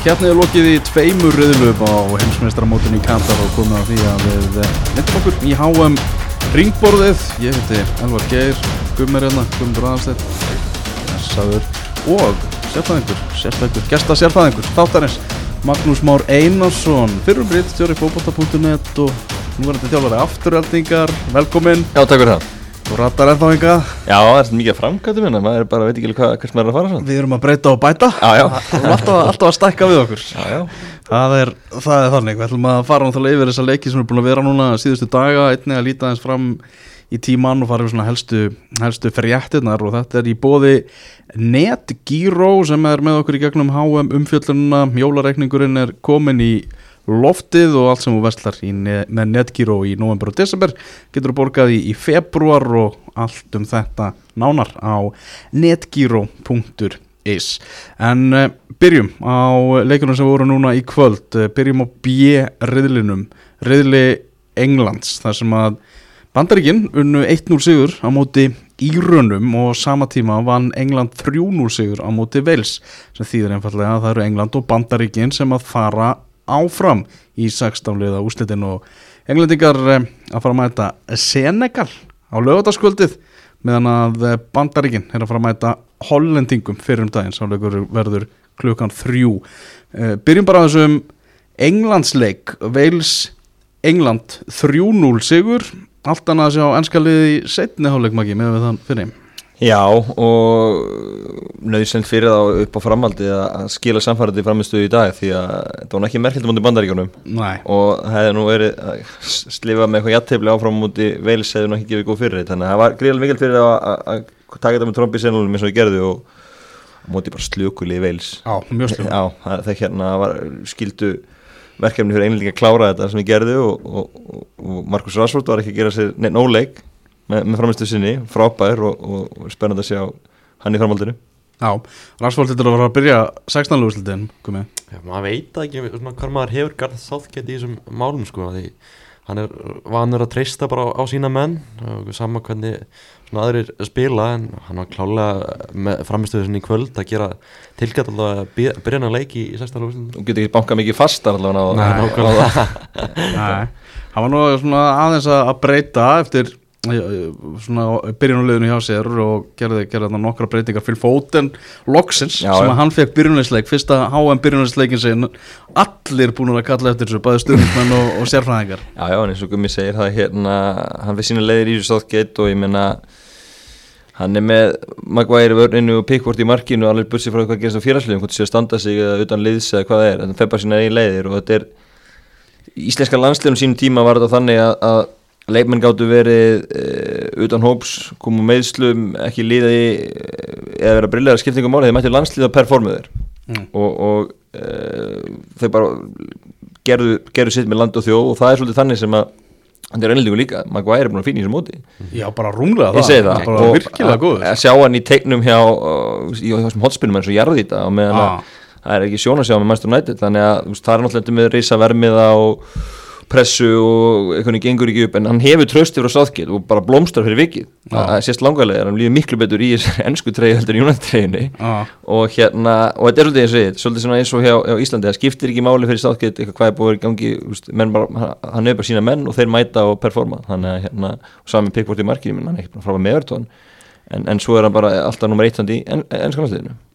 Kjarnið er lokið í tveimur riðlöf á heimsmeistramótunni í Katar og komið á því að við myndum okkur í HM ringborðið. Ég heiti Elvar Geir, Gummir hérna, Gummur Aðarstedt, Saður og sérfæðingur, sérfæðingur, gesta sérfæðingur, þáttarins Magnús Már Einarsson, fyrirbyrð, stjóri fókbóta.net og nú er þetta þjálfari afturhaldingar, velkomin. Já, takk fyrir það. Þú rattar ennþá enga Já, það er mikið framkvæmdu minna, maður bara veit ekki hvað, hvers maður er að fara svona. Við erum að breyta og bæta Já, já. Við erum alltaf, alltaf að stækka við okkur Já, já. Það er, það er þannig, við ætlum að fara náttúrulega yfir þessa leiki sem er búin að vera núna síðustu daga, einnig að líta eins fram í tíman og fara yfir svona helstu, helstu ferjættirnar og þetta er í bóði NetGyro sem er með okkur í gegnum HM umfjöllununa, jólareikningurinn er komin í loftið og allt sem þú vestlar ne- með Netgyro í november og desember getur þú borgað í, í februar og allt um þetta nánar á netgyro.is en uh, byrjum á leikunum sem voru núna í kvöld. Uh, byrjum á B-riðlinum riðli Englands þar sem að Bandaríkinn unnu 1-0 sigur á móti Írönum og sama tíma vann England 3-0 sigur á móti Wales sem þýðir einfallega að það eru England og Bandaríkinn sem að fara áfram í 16 liða úslitin og englendingar eh, að fara að mæta Senegal á lögataskvöldið meðan að eh, Bandaríkinn er að fara að mæta Hollendingum fyrir um daginn. Sáleikur verður klukkan þrjú. Eh, byrjum bara á þessum Englandsleik. Wales England 3-0 sigur. Allt annað að sjá ennska liði í setni hálfleik magi með við þann fyrir Já, og nöðsend fyrir þá upp á framhaldi að skila samfærandi framistuðu í dag því að það var ekki merkild mútið bandaríkjunum. Nei, og það hefði nú verið að slifa með eitthvað jættefli áfram mútið veils hefði nú ekki gefið góð fyrir þannig að það var gríðlega mikil fyrir að, taka þetta með trombi senulum eins og ég gerði og mútið bara slökulið veils á, mjög slum Já, það, hérna var skildu verkefni fyrir englendinga að klára þetta sem ég gerði og, og, og, Markus Rashford var ekki að gera sér neitt nóleik með, með framistu sinni, frábær og, og, og spennandi að sjá hann í framhaldinu. Já, Ransvold þetta er að fara að byrja 16 lúslitin komið Já, maður veit ekki svona, hvað maður hefur Garð Southgate í þessum málum sko, því hann er vanur að treysta bara á, á sína menn og sama hvernig svona aðrir spila en hann var klálega með framistöðu sinni í kvöld að gera tilgætt alltaf að byrja hann að leiki í 16. lúsin Þú getur ekki bankað mikið fastar allavega á, Nei, á, Nei, hann var nú svona aðeins að að breyta eftir byrjunuleginu hjá sér og gerði, gerði nokkra breytingar. Fyrir fóten loksins Já, sem að hann fekk byrjunulegsleik fyrsta HM byrjunulegsleikin sin allir búin að kalla eftir þessu bæði stundmenn og, og sérfræðingar. Já, já, en eins og Gummi segir það hérna, hann fyrir sína leiðir í þessu Southgate og ég meina hann er með Maguire vörninu og Pickford í markinu og alveg bursið frá hvað gerist á félagslegum hvort það sé að standa sig eða utan liðs eða hvað það er en það fer bara sína eigin leiðir og þetta er íslenska landslegum sínum tíma var þetta þannig að, að leikmenn gáttu verið e, utan hóps, komu meðslum ekki liða í e, eða vera brillega skiptingum máli, þeir mættu landsliða performuður Mm. og, og e, þau bara gerðu, gerðu sitt með land og þjóð og það er svolítið þannig sem að hann er ennlíku líka, Maguire er búin að fína í þessu móti. Já, bara rúmlega ég segi það. Bara og virkilega að- góður. að sjá hann í teiknum hjá uh, í þessum hotspinnum eins og jarðýta og meðan Ah. að það er ekki sjónasjá með Manchester United þannig að það er náttúrulega með reysa vermiða og pressu og einhvern veginn gengur ekki upp en hann hefur trösti frá Southgate og bara blómstrar fyrir vikið. Það sést langarlega, hann líður miklu betur í þessari ennsku treyju heldur en United treyjunni Já, og hérna, og þetta er svolítið eins og ég svolítið svona eins og hjá, hjá Íslandi, það skiptir ekki máli fyrir Southgate eitthvað hvað er búið í gangi úst, bara, hann hefur bara sína menn og þeir mæta og performa, þannig að hérna og sami pickbort í markinu, hann er ekki bara frábæð með Evertón en, en svo er hann bara alltaf nummer 1 í en,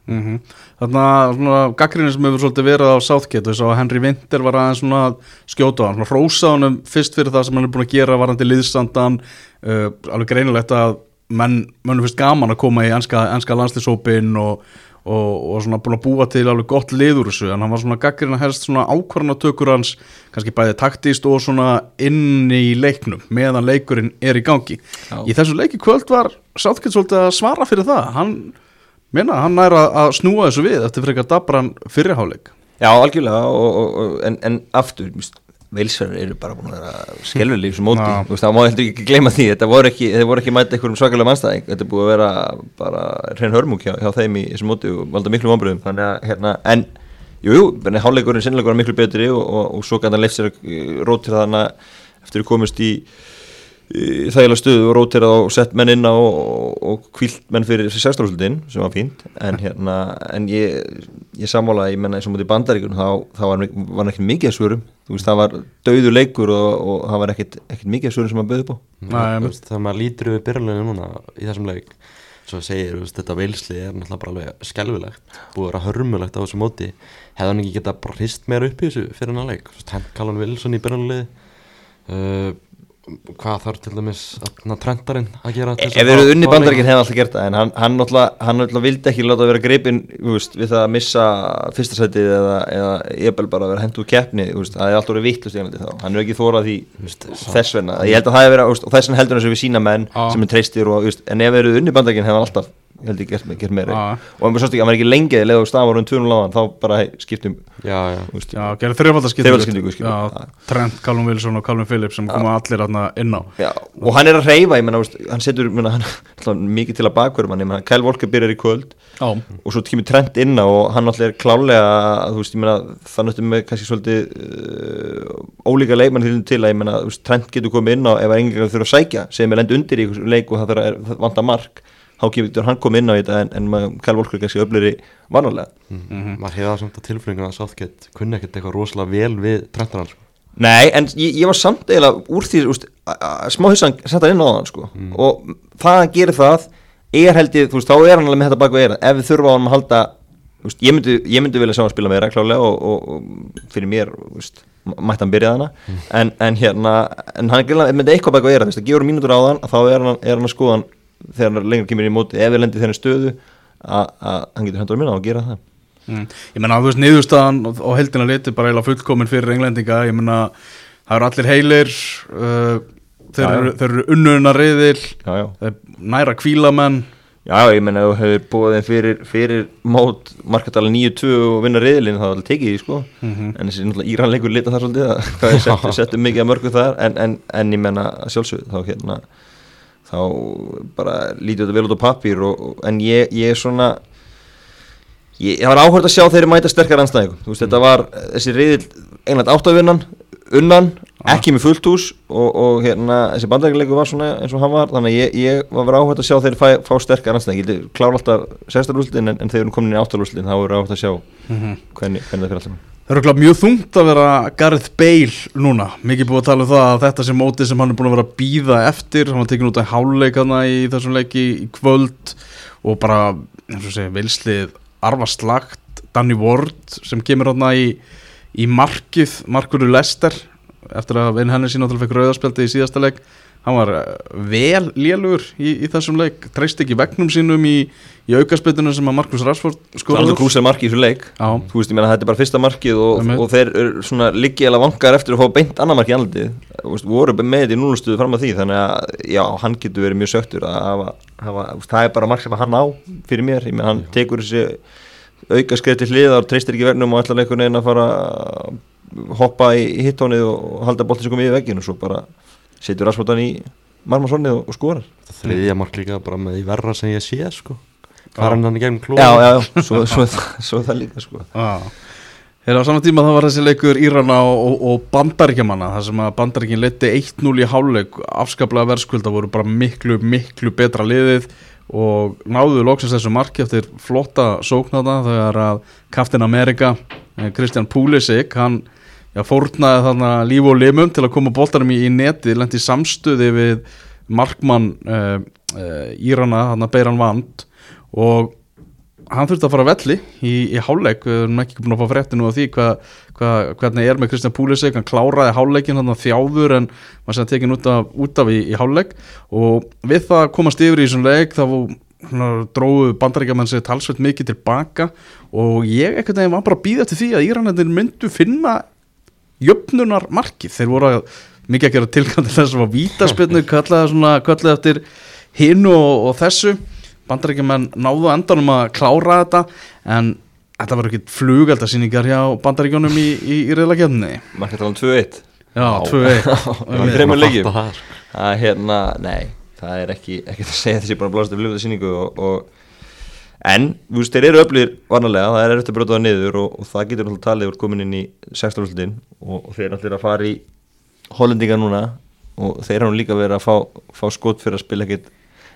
ennska Mm Þannig að svona gaggrinni sem hefur svolítið verið á Southgate og sá að Henry Winter var aðeins svona að skjóta á hann, svona hrósa honum fyrst fyrir það sem hann er búin að gera varandi liðsandan. Uh, alveg greinilegt að menn, mennum fyrst gaman að koma í enska, enska landslýsópin og, og, og svona búin að búa til alveg gott lið úr þessu, en hann var svona gaggrinni að helst svona ákvarðanatökur hans, kannski bæði taktíst og svona inn í leiknum meðan leikurinn er í gangi. Já. í þessu leiki kvöld var Southgate svolítið að svara fyrir það, hann Minna, hann er að, að snúa þessu við eftir frekar dabran fyrirháleik Já, algjörlega, og, og, og, en, en aftur, veilsverðar eru bara búin að vera skelvileg í þessu móti, þú veist, það má heldur ekki gleyma því, þetta voru ekki, þeir voru ekki mæta einhverjum svakalega mannstæðing, þetta er búið að vera bara hrein hörmúk hjá, hjá þeim í þessu móti og valda miklu vonbröðum, þannig að hérna, en jú, jú, háleikurinn sinnilega var miklu betri og, og, og svo leifst sér að rótir þannig eftir að komast í þægilega stöðu og róterað og sett menn inn á og, og kvílt menn fyrir sérstofslutin sem var fínt. En hérna, en ég ég sammála, ég menna eins og mútið bandaríkun þá, þá var, var ekki mikið að svörum. Þú veist, það var dauður leikur og, og það var ekkit, ekkit mikið að svörum sem maður bauði upp á. Veist, þegar maður lítur yfir byrjuleginu núna í þessum leik svo segir, þú veist, þetta veilsli er náttúrulega bara alveg skelvilegt búið að vera hörmulegt á þessu móti. Hefði hann ekki getað bara hrist meira upp í þessu fyrir hann að leik, Callan Wilson í byrjuleginu uh, hvað þarf til dæmis að trendarinn að gera til Ef við erum unni leik? hefði alltaf gert það en hann, hann, náttúrulega vildi ekki láta vera gripin veist, við það að missa fyrsta sætið eða, eða jebel bara að vera hendt úr keppni veist, það er alltaf verið þá hann er ekki þórað því veist, þess vegna ég held að það hefði verið, og þess vegna heldur hann sem við sína menn Já. sem er treystir og, en ef við erum unni bandaríkinn hefði alltaf ég held ég gert, gert meira. Já. og hann var ekki, hann var ekki lengi eða leða á stað voru um 200 láðan þá bara skiptum já, já, Já, gerði þrjafaldaskiptingu Þrefaldaskiptingu, skilur. Já, Trent, Callum Wilson og Calvin Phillips sem koma allir aðna inn á. Já, og hann er að reyfa, ég menna, hann setur menna, hann, mikið til að bakverðum hann, ég menna, Kyle Walker byrjar í kvöld Já, og svo kemur Trent inn á og hann alltaf er klálega þú veist, ég meina, það nöttum með kannski svolítið uh, ólíka leikmann til, til að ég meina, þú veist, Trent getur komið inn á ef engan þurfa að sækja, sem er lend undir í leik og það að vanta mark getur hann komið inn á þetta en, en Kyle Walker kannski öflir í vanalega mm maður hefði það samt að tilflönguna að Southgate kunni ekkert eitthvað rosalega vel við trendarann sko. Nei, en ég, ég var samt eiginlega úr því, úst, smá hissan sett hann inn á hann sko. og það að gera það er held ég, þú veist, þá er hann alveg með þetta bak við eira ef við þurfa á hann að halda úst, ég, myndi, ég myndi vilja sjá hann spila meira klálega og, og, og fyrir mér úst, mætti hann byrja hana en, en hérna, en hann með eitthvað bak við eira, þú veist, að gefur mínútur á hann þá er hann, er hann að skoða hann þegar hann lengur kemur í móti, ef við lendir þeirra stöðu að að hann getur hendur að minna á að gera það. Mm. ég menna þú veist niðurstaðan og, og heldina liti bara eiginlega fullkomin fyrir englendinga. Ég menna það eru allir heilir uh, þeir, Já, eru, þeir eru unnuna reyðil Já, já. þeir næra kvílamenn Já, ég menna þú hefur búið þeim fyrir, fyrir mót markatala 9-2 og vinna reyðlinn þá er það tekið því sko. Mhm. en þessi náttúrulega Íranleikur lita þar svolítið að hvað er settu, mikið að mörgu þar. En, en, en ég menna að sjálfsögðu þá hérna þá bara lítið þetta vel út á og, en ég, ég er svona ég, ég var áhört að sjá þeirri mæta sterkar anstæðingum, þú veist þetta var þessi reyðil England áttavinnan unnan, ekki með fullt hús og, og hérna, þessi bandækjuleiku var svona eins og hann var, þannig að ég, ég var verið áhægt að sjá þeir fæ, fá sterkar anstæðing ég klára alltaf sextarúslitin en, en þegar erum komin í áttarúslitin þá er verið áhægt að sjá Mhm. hvernig, hvernig það fyrir alltaf Það eru mjög þungt að vera Gareth Bale núna, mikið búið að tala um það að þetta sem mótið sem hann er búin að vera að býða eftir, hann var tekin út af háluleik hana í þessum leiki í kvöld og bara, eins og segja, vilslið arfa slagt, Danny Ward sem kemur hana í, í markið, markuru Lester eftir að vinn henni sín fekk rauðarspjaldi í síðasta leik, hann var eh, vel lélugur í, í þessum leik treyst ekki vegnum sínum í, í aukaspiltunum sem að Markus Rashford Það er alveg krúsið marki í þessu leik. Já, Þú veist, ég meina þetta er bara fyrsta markið og, og þeir eru svona liggið eða vangar eftir að fá beint annar marki í andlitið. Þú veist, voru með þetta í núlustuðu fram að því þannig að, já, hann getur verið mjög söktur að hafa, hafa það er bara mark sem hann á fyrir mér, ég meina hann tekur þessi auka skrið til hliðar treystir ekki verðnum og ætlar einhvern veginn að fara að hoppa í hittónið og halda komið í veggin og svo bara setur raspotan í marmarsonnið og, og skorar. Það þriðja mark líka bara með því verra sem ég sé sko. Hvað er hann í gegnum klúa Já, já, já, svo, svo, svo það líka sko. Já. Þegar á saman tíma það var þessi leikur Írana og, og, og bandaríkjamanna þar sem að bandaríkin leti 1-0 í háleik afskaplega verðskulda voru bara miklu, miklu betra liðið og náðu loksins þessu marki eftir flotta sóknata þegar að Captain America eh, Kristján Púlisik hann já, fórnaði þarna líf og limum til að koma boltarum í, í netið, lendi samstuði við markmann uh, uh, Írana, hann að Beiran Vand. Og hann þurfti að fara að velli í, í háleik, við erum ekki búin að fá frétti nú af því hva, hva, hvernig er með Kristján Púlisek, hann kláraði háleikin hann þjáður en var sem tekin út af, út af í, í háleik og við það að komast yfir í þessum leik þá dróðu bandaríkjaman sig talsveit mikið tilbaka. Og ég ekkert veginn var bara að býða til því að Íranendir myndu finna jöfnunar markið, þeir voru að mikið að gera tilkvæmt til þess að vítaspilnu kallaði svona, kallaði eftir hinu og, og þessu. Bandaríkjumenn náðu endanum að klára þetta en þetta var ekki flugeldasýningar hjá bandaríkjónum í, í, í reyðlakefni Markatalan 2-1 Já, 2-1 Þreymur leikjum Fatta það. Það er hérna, nei, það er ekki ekki að segja þessi bara blástu fljóða síningu og, og en, þú veist, þeir eru öflir varnalega, það er eftir að brjóta það niður og, og það getur náttúrulega talið úr komin inn í 16. úrslitin og, og þeir eru náttúrulega að fara í hollendinga núna og þeir eru líka verið að fá, fá skot fyrir að spila ekkit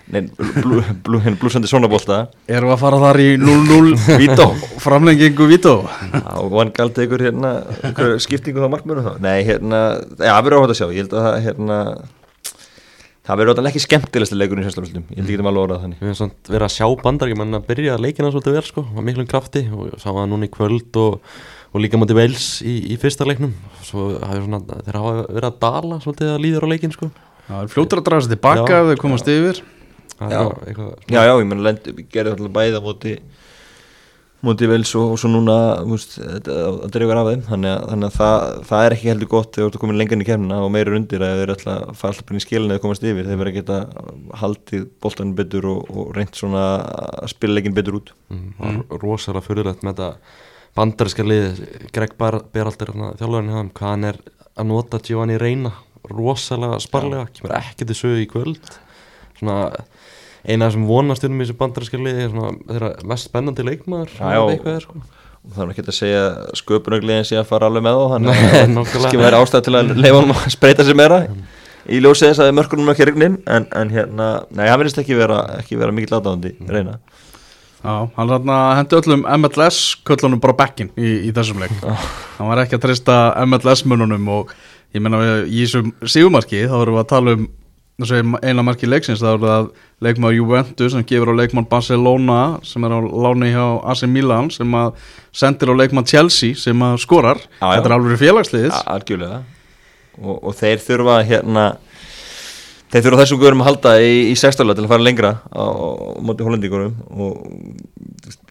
Nei, blú, blú, hérna blúsandi sonabólta Erum við að fara þar í 0-0 Vító. Framlengingu Vító. Og Van Gaal tekur hérna skiptingu á markmönu þá. Nei, hérna, já, það verður áhægt að sjá. Ég held að hérna Það verður ótrúlega ekki skemmtilegst leikur í sérstaklega Ég held ekki að maður orða það þannig. Við hefum samt verið að sjá bandarækjumann að byrja leikina svolítið vel sko, á miklum krafti. Og sá það núna í kvöld og, og líka mútið veils í, í fyrsta leiknum. Svona, þeir hafa verið að dala svolítið að líður á leikin sko. Það er fljótur að draga sér tilbaka ef þau komast yfir. Það er Já. Já, já, ég menn gerði alltaf bæða móti móti vels og, og svo núna veist, þetta þetta dregur af þeim. Þannig að, þannig að það, það er ekki heldur gott þegar þú ert komin lengan í kemna og meira undir að þeir ætla að fara alltaf inn í skilin eða komast yfir. Þeir verða að geta haldið boltan betur og, og reynt svona að spila leikin betur út. Mm, var rosalega fyrirlegt með þetta bandaríska lið. Greg Ber- Berhalter þjálfurinn hjá þeim hvað hann er að nota Giovanni Reina rosalega sparlega, kemur ekki til sögu í kvöld. Svona eina þessum vonastjörnum í þessu bandaríska lið er svona þeirra mest spennandi leikmaður er, sko. og það er ekki að segja sköpunargliðin sé að fara alveg með þá þannig að það væri ástæð til að leifa hann að spreita sér meira. Í ljósið þess að mörkunum ekki rignin en, en hérna, nei, hann verðist ekki vera, ekki vera mikill aðdáðandi reyna. Já, hann hann hendi öllum MLS köllunum bara bekkin í, í þessum leik. Hann var ekki að treysta MLS mununum og ég menna í þessum sígumarki þá erum við að tala um eina marki leiksins þá er það leikmaður Juventus sem gefur á leikmann Barcelona sem er á láni hjá AC Milan sem að sendir á leikmann Chelsea sem að skorar. Já, já. þetta er alveg félagsliðis algjörlega. Og, og þeir þurfa hérna þeir þurfa þessum guðurum að halda í, í sextála til að fara lengra á, á móti hollendingurum og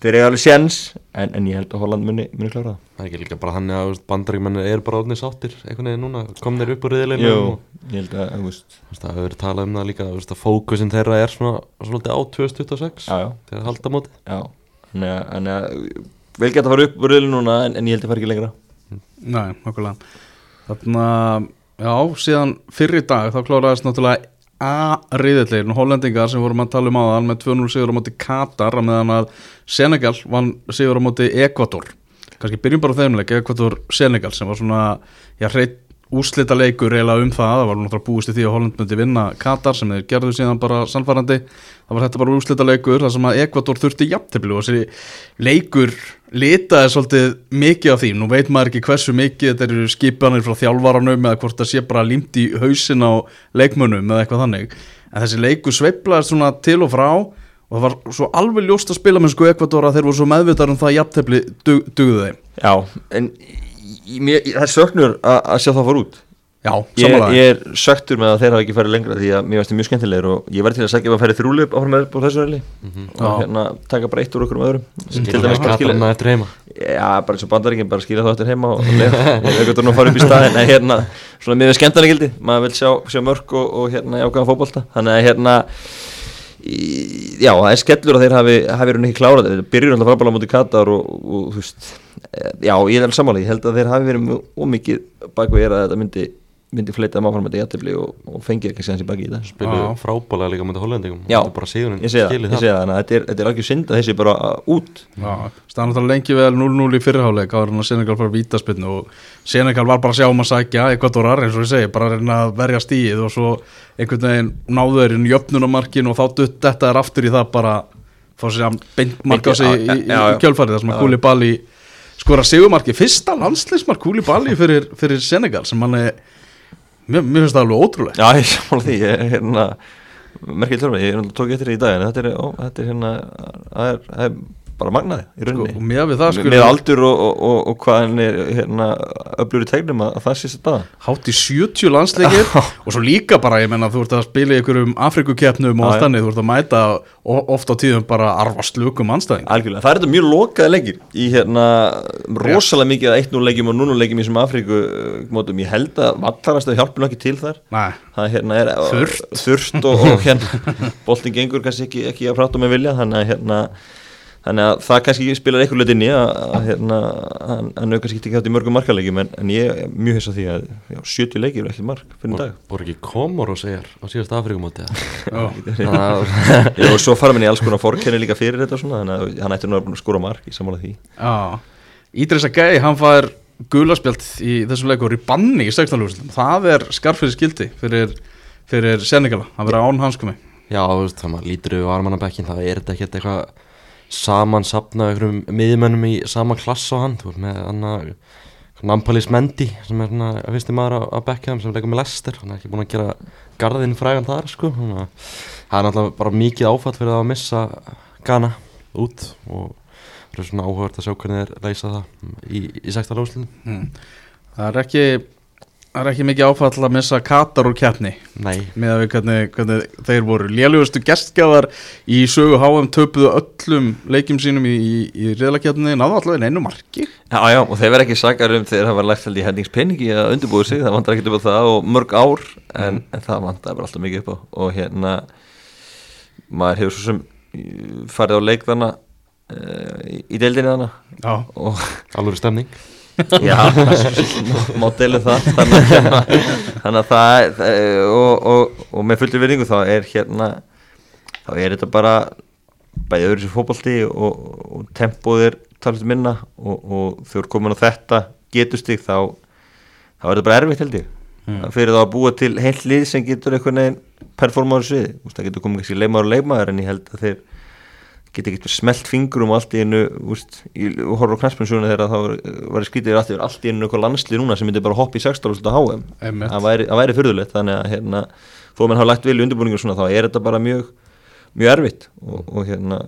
þeir eru alveg séns en, en ég held að Holland muni, muni klára það. Það er ekki líka bara hann að bandaríkjumann er bara orðnið sáttir einhvern veginn núna, kom þeir upp úr riðileginu Jú, ég held að, þú veist, þú veist, það hefur verið talað um það líka þú veist, að fókusin þeirra er svona, svona á 2026 já, já, þegar halda móti já að, að vel geta að fara upp úr riðlinu núna en, en ég held að fara ekki lengra. Nei, nokkulega. Þarna, já, síðan fyrir dag þá kláraðist náttúrulega A-riðillin, hollendingar sem vorum að tala um aðan með 2-0 sigur á móti Katar að meðan að Senegal vann sigur á móti Ekvator kannski byrjum bara á þeimleik, Ekvator-Senegal sem var svona, já, hreitt úslita leikur eiginlega um það, það var náttúrulega búist í því að Holland myndi vinna Katar sem þeir gerðu síðan bara sannfærandi, það var þetta bara úslita leikur þar sem að Ekvator þurfti jafntefli og þessi leikur. Litaði svolítið mikið af því, nú veit maður ekki hversu mikið þetta eru skipanir frá þjálfaranum eða hvort það sé bara límt í hausin á leikmönnum eða eitthvað þannig. En þessi leikur sveiflaðist svona til og frá og það var svo alveg ljóst að spila með sko Ekvator að þeir voru svo meðvitað um það að jafntefli dug, mér, það er söknur að, að sjá það fara út. Já, ég, samanlega ég er söktur með að þeir hafa ekki farið lengra því að mér veist það mjög skemmtilegir og ég verði til að segja ef að færi þrjúlip áfram með á þessu reyli og Já. hérna taka bara eitt úr okkur um öðrum til dæmis bara skilja Katarna eftir heima. Já, bara eins og bandaríkinn bara skilja þá eftir heima og leikur nú fara upp í staðin en hérna, svona mér er skemmtilega gildi maður vil sjá, sjá mörg og, og hérna jákvæðan fótbolta. Þannig að hérna í, já, það er skellur að þeir hafi, hafi eh, já, ég er alveg sammála. Ég held að þeir hafi verið ómikið bakvið er að þetta myndi myndi fleita þeim áfram með þetta jættibli og, og fengið ekki séðans í baki í það. Spiluðu Já. frábælega líka mútið hollendingum. Já. Ég segja það, skilið ég segja það, þannig að þetta er, þetta er algjör synd að þessi bara út. Já, staðan náttúrulega lengi vel 0-0 í fyrirháleik áður en að Senegal fara vítaspinnu og Senegal var bara að sjá um að sækja Ekvadorar eins og ég segi, bara að reyna að verja stíð og svo einhvern veginn náðu þeir inn jöfnunamarkin og þá dutt þetta er aftur í það bara fá sér að beint marka á sig í, í, í kjölfarið skora sigumarki, fyrsta landsleismark Kúli Bali fyrir, fyrir Senegal sem hann er mér, mér finnst það alveg ótrúlega Já, ég sammála því, ég er hérna merkið þörfum, ég tók eftir því í dag en þetta er, ó, þetta er hérna það er, það er bara magnaði í sko, rauninni. og með það með, sko með aldur og, og, og, og hvað hann er hérna, öflur í tegnum að, að það sé sér það hátt í 70 landsleikir og svo líka bara, ég menna, þú ert að spila í einhverjum Afrikukeppnum og allt já. þannig, þú ert að mæta o- oft á tíðum bara arfa slukum anstæðing algjörlega, það er þetta mjög lokaði leikir í hérna, rosalega mikið að 1-0 leikjum og 0-0 leikjum í sem Afríku uh, mótum, ég held að vallarast að hjálpum ekki til þar. Nei, það hérna er uh, Þurrt. þurrt og, og hérna boltin gengur kannski ekki, ekki að prata með vilja þannig að hérna þannig að það kannski spilar eitthvað lit inn í að, að hérna, hann, hann hefur kannski ekki átt í mörgum markalegjum en, en ég er mjög hissa því að já, 70 leikir er ekki mark fyrir en dag. voru ekki komor og segjar á síðast Já, og svo fara minni í alls konar fórkenni líka fyrir þetta og svona, þannig að hann ætti nú að vera búinn að skora mark í sammála því. Já. Ídrisa Gæi, hann fær gulaspjald í þessum leikur í banni í 16. úrslitum það er skarfið skildi fyrir, fyrir Senegala, hann verið án hanskumi Já, þú veist, þegar maður lítur yfir varmannabekkin það er þetta ekkert eitthvað samansapnað einhverjum miðmönnum í sama klass á hann, þú veist, með annað Nampalis Mendi sem er svona fyrsti maður á, á bekkjaðum sem leikur með Lester hann er ekki búin að gera garðin frægan þar sko. Þannig að það er náttúrulega bara mikið áfall fyrir að missa Ghana út og það er svona áhugavert að sjá hvernig þeir leysa það í, í sexta lóðslunum mm. Það er ekki Það er ekki mikið áfall að missa Katar úr keppni. Nei, með að við hvernig, hvernig þeir voru. Lélugustu gestgjafar í sögu HM töpuðu öllum leikjum sínum í, í, í riðlakeppni náðu allavega einu marki. Já, já, og þeir verða ekki sakar um þegar það var lægt held í henningspenningi að undirbúið sig, það vantar ekki upp á það og mörg ár, en, en það vantar bara alltaf mikið upp á. Og hérna maður hefur svo sem farið á leikðana uh, í, í deildinni þarna. Já, og alveg stemning já, má deilu það þannig, að- þannig að það það- og, og, og með fullri virðingu þá er hérna þá er þetta bara bæði öðru sem fótbolti og, og tempóð er talast minna og, og þau eru komin á þetta getustig þá þá er þetta bara erfitt held ég Mm. mm. fyrir þá að búa til heilt lið sem getur einhvern veginn sviði Úst, það getur komið kannski leimar og leimar en ég held að þeir geta ekkert smelt fingurum allt í í, og horfður á knæspinsunni þegar þá var skrítið allt, í- allt í einu eitthvað landslið núna sem myndi bara hoppa í 16 á HM einmitt. Það væri, það væri fyrðulegt þannig að hérna, þó að mann hafa lagt vel í undirbúningu svona þá er þetta bara mjög mjög erfitt og, og hérna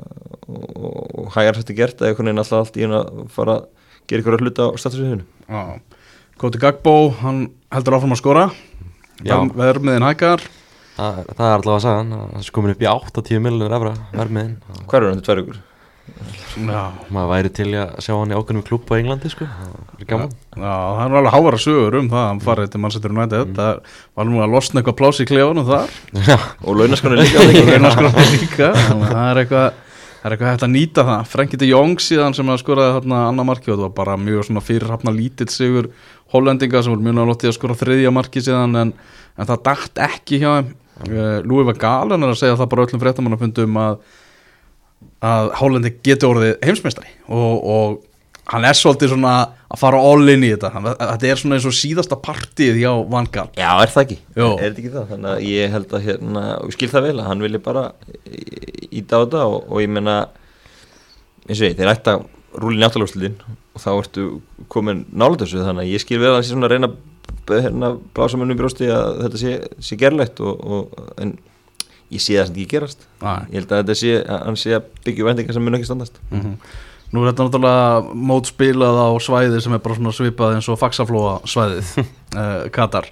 og, og, og hægar þetta gert að einhvern veginn alltaf allt í einu að fara að gera ykkur að hluta á statusviðinu Já. Koti Gagbo, hann heldur áfram að skora. Vermiðin hækkar Það, það er allavega að sagja hann það er komin upp í 80 miljonur efra vermiðin hver er hann? Til? Já, maður væri til að sjá hann í ákveðnum klubb á Englandi sko, það er gaman. Já, það er alveg hávara sögur um það að hann farið til Manchester United. Það var nú að losna eitthvað pláss í klefunum þar. Og launaskonu líka líka. Það er eitthvað það er eitthvað hægt að nýta það. Frenkie de Jong síðan sem að skoraði þarna annar marki og það var bara mjög svona fyrirhafna lítill sigur hollendinga sem voru mjög náttúrulega að skora þriðja marki síðan en, en það dætt ekki hjá þeim Lúi var galen að segja það bara öllum fréttamannafundum að að Hollendi geti orðið heimsmeistari og, og hann er svolítið svona að fara all in í þetta hann, þetta er svona eins og síðasta partíð hjá Van Gaal Já, er það ekki? Jó. Er þetta ekki það? Þannig að ég held að hérna, og ég skil það vel að hann vilja bara íta á þetta og, og ég menna eins og ég, þeir ætta rúlin í áttalóðslutin og þá ertu komin nálega þessu þannig að ég skil vel að hann sé svona að reyna að hérna, blása mönnum í brjósti að þetta sé, sé gerlegt og, og, en ég sé það sem ekki gerast Æ. ég held að þetta sé, að hann sé að byggja vendingar sem mun ekki standast Mhm. Nú er þetta náttúrulega mótspilað á svæði sem er bara svona svipað eins og faxaflóa svæðið uh, Katar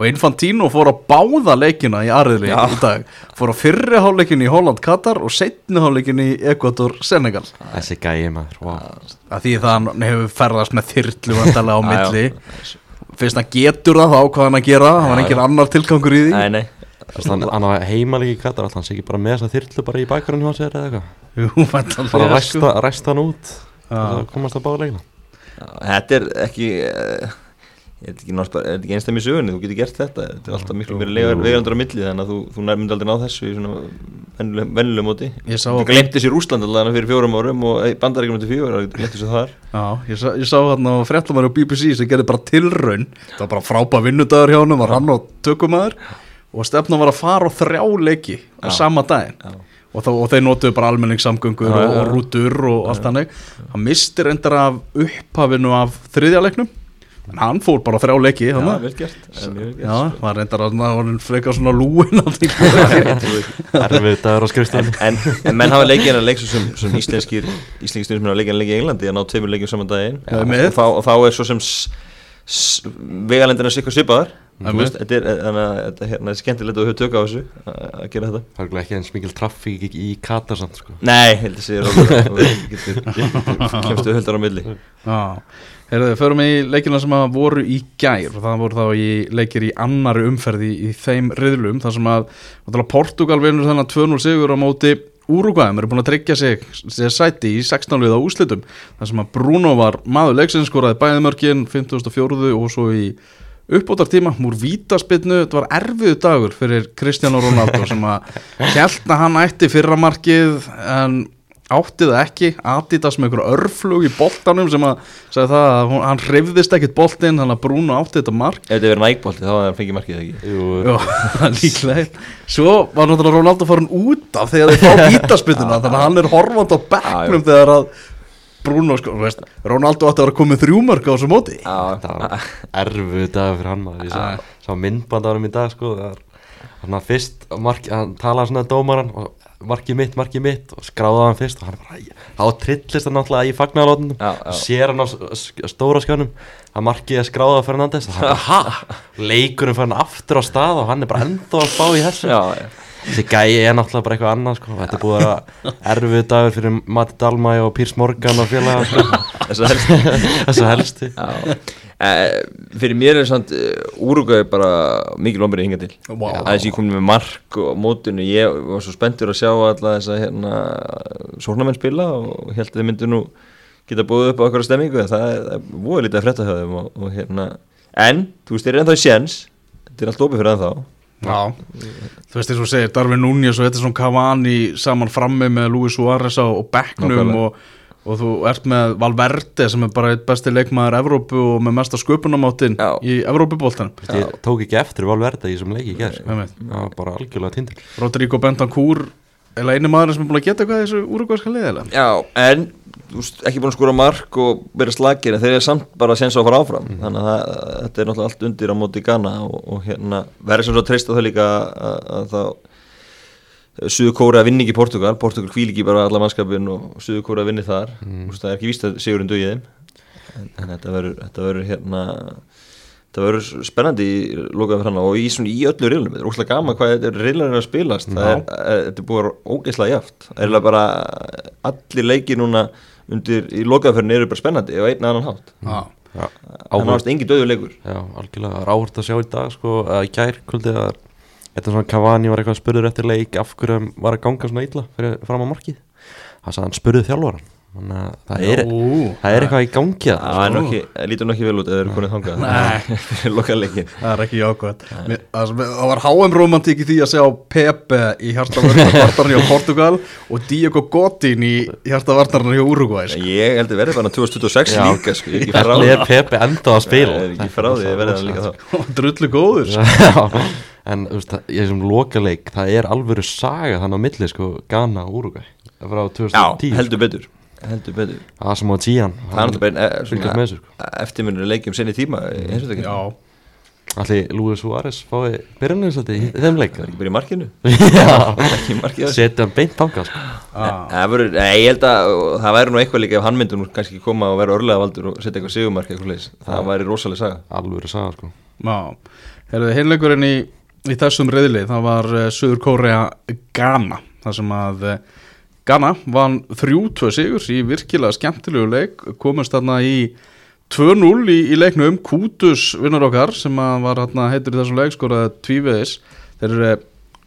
og Infantino fór að báða leikina í Ariðli Já. í dag fór á fyrri hálfleikin í Holland Katar og setni hálfleikin í Ekvator Senegal þessi gæi maður wow. að því það hann hefur ferðast með vandalega á milli fyrst hann getur það þá hvað hann að gera það var engin annar tilgangur í því. Nei, nei, Þess, hann, hann á heimalegi í Katar alltaf hann sé ekki bara með þess að þyrlu bara í bakgrunni hjá sér eða eitthvað? Bara sko. ræsta, ræsta hann út og komast að báða leikina Þetta er ekki uh, er þetta ekki, einstam í sögunni? Þú getur gert þetta, þetta er alltaf miklu meira vegandur á milli þannig að þú, þú myndi aldrei ná þessu í svona vennilega móti. Ég sá þú að glemti sér Úsland allavega fyrir fjórum árum og bandaríkjum til fjórum árum, glemti sér þar. Já, ég sá, ég sá hérna á fréttamæri á BBC sem gerði bara tilraun. Það var bara frábæð vinnudagur hjá hann var hann og tökumæður og stefna var að fara á þrjá leiki á sama daginn. Já. og, þá, og þeir notuðu bara almenningssamgöngur og, og rútur og allt þannig. Hann misti reyndar af upphafinu af þriðja leiknum en hann fór bara á þrjá leiki Já, vel gert, það er var reyndar að hann var frekar svona lúin að erfið dagur á en, skrifstofunni. En, en menn hafa leikið hennar leik svo sem, sem íslenskir íslenskir stundismenn hafa leikið hennar leik í Englandi að ná tveimur leikjum saman daginn. Og, þá, og þá er svo sem vegalendina sikkur svipaðar veist, þetta er, þannig að þetta hérna, er skemmtilegt að við höfum tök á þessu að að gera þetta. Það er ekki eins mikil traffík í Katar samt sko. Nei, heldur sér Kemstu höldar á milli. Já, heyrðu, förum í leikina sem að voru í gær og það voru þá í leikir í annari umferði í þeim riðlum þar sem að Portugal vinnur þennan 2-0 sigur á móti Úrugvæðum eru búin að tryggja sig, sig sæti í 16 liða úslitum þar sem að Bruno var maður leiksins skoraði bæðimörkin 54 og svo í uppbótartíma múr vítaspinnu, þetta var erfiðu dagur fyrir Cristiano Ronaldo sem að að hann ætti fyrra markið en átti það ekki Adidas með einhverju örflug í boltanum sem að það að hún, hann hreyfðist ekkit boltin þannig að Bruno átti þetta mark. Ef þetta verið nægbolti þá fengið markið það ekki? Jú, líklega Svo var náttúrulega Ronaldo farin út af þegar þeir fá vítaspytuna þannig að hann er horfand á bekknum þegar að Bruno, sko, þú veist, Ronaldo átti að vera komið þrjúmörk á þessu móti. Var erfu dag fyrir hann sá, sá myndband á hann í dag sko það að fyrst mark, hann talaði svona dómaran og markið mitt, markið mitt og skráði hann fyrst og hann er bara, þá trillist hann náttúrulega í já. sér hann á stóra skjánum að markið er skráða Fernandes og hann bara, ha, leikurinn fyrir hann aftur á stað og hann er bara enda að spá í þessu já, já. þessi gæi er náttúrulega bara eitthvað annað sko. þetta er búið að erfið dagur fyrir Matti Dalmæ og Pírs Morgan og félaga sko. Að þessu helsti Já, eh, fyrir mér er samt uh, Úrugvæði bara mikil ombrið hinga til. Vá. að þess að ég kom með mark og á mótinu, ég var svo spenntur að sjá alla þess að hérna sóknarmenn spila og held að þið myndu nú geta búið upp á okkur stemmingu en það er, það er voða lítið að frétta hjá þeim og, og hérna, en þú veist, þeir eru ennþá í séns. Þetta er allt opið fyrir ennþá. Já, þú veist eins og segir Darvin Núñez og Edison Cavani saman frammi með Luis Suárez á og bekknum og, og þú ert með Valverde sem er bara eitt besti leikmaður Evrópu og með mesta sköpunamáttin Já. í Evrópuboltanum. Ég tók ekki eftir Valverda í þessum leiki í gerð það bara algjörlega tindur Rodrigo Bentancur er einu maður sem er búin að geta eitthvað í þessu úrugvæðska liðilega Já, en þú veist, ekki búin að skora mark og vera slagir en þeir eru samt bara að séns á að fara áfram þannig að það, þetta er náttúrulega allt undir á móti Ghana og, og hérna verður sem svo að treysta það líka að, að þá Suður Kóra vinni ekki Portugal Portugal hvíl ekki bara alla mannskapin og Suður Kóra vinni þar. Mm. það er ekki víst að sigurinn dugið þeim. En, en þetta verður þetta verður hérna þetta verður spennandi í lokaðum fyrir hana og í, svona, í öllu reilum, þetta er óslega gaman hvað þetta er reilar að spilast, það er, er, þetta er að vera ógeðslega jaft, það er bara allir leiki núna undir, í lokaðum fyrir eru bara spennandi og einn annan hátt. Já, Já, það náðast engin döðu leikur. Já, algjörlega, það er áhört að sjá í dag sko, að í gær kvöldið að þetta svona Cavani var eitthvað spurður eftir leik af hverju var að ganga svona illa fyrir fram á markið. Það sagði hann spurði þjálfaran þannig að það er, það er eitthvað í gangi að það er nú ekki, lítur nú ekki vel út eða þeir eru konið þangað. Nei. fyrir lokaðleikin það er ekki jákvæmt það það var HM romantík í því að sjá Pepe í hjartavarnarni hjá Portugal og Diego Godin í hjartavarnarni hjá Uruguay sko. ég held að verði bara 2026 Já. líka sko, ég er er Pepe enda að spila. Ég er ekki frá því að verði það líka þá. Drullu góður sko. En þú veist, það- ég sem lokaleik það er alvöru saga þannig á milli sko, Ghana og Uruguay frá já, 2010 heldur betur heldur betur. Það sem á tíjan það er náttúrulega bara eh, fylgjast með þessu sko. eftirminnur leikjum sinni tíma Allir Luis Suárez fái byrjunarins í þeim leik? Það er ekki bara í markinu. Já, ekki í markinu. Setja hann beint þangað sko. ah, verður, nei, ég held að og það væri nú eitthvað líka ef hann myndi nú kannski koma og vera örlega valdur og setja eitthvað sigumark eitthvað leis það væri rosalega saga. Alvöru saga sko. Herðu, hinleikurinn í, í þessum reyðli það var uh, Suður Kórea Ghana þar sem að uh, Ghana vann 3-2 sigur í virkilega skemmtilegu leik komast þarna í 2-0 í, í leiknum Kútus vinnar okkar sem að var hérna heitur í þessum leik skoraði tvíveðis þeir uh,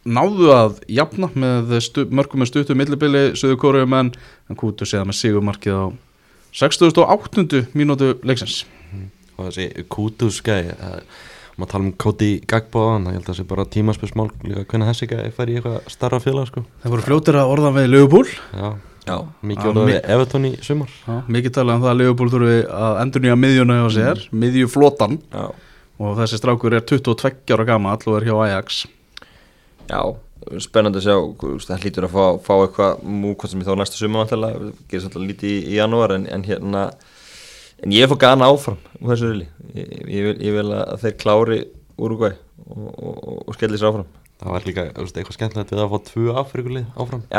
náðu að jafna með stu, mörgum með stuttu millibili Kórea menn en Kútus eða með sigumarkið á 68. mínútu leiksins og þessi Kutus gæi það- maður tala um Cody Gagbo þannig ég held að það sé bara tímaspörsmál líka hvernig þessi gæi fær í eitthvað starra félag sko. þeir voru fljótir að orða við Liverpool. Já, já, mikið mi- við Everton í sumar. Já, mikið talað um það að Liverpool þurfi að endur nýja miðjuna hjá sér, miðju flotan já, og þessi strákur er 22 ára gamall og er hjá Ajax. Já spennandi að sjá, það hlýtur að fá, fá eitthvað múkvæmt sem ég þá næsta summa vantilega, gerist alltaf lítið í, í janúar en, en hérna en ég fór gana áfram úr þessu rili ég, ég, vil, ég vil að þeir klári Uruguay og, og, og, og skelli sér áfram. Það var líka eitthvað skemmtilegt við að fá tvö Afrikulið áfram Já.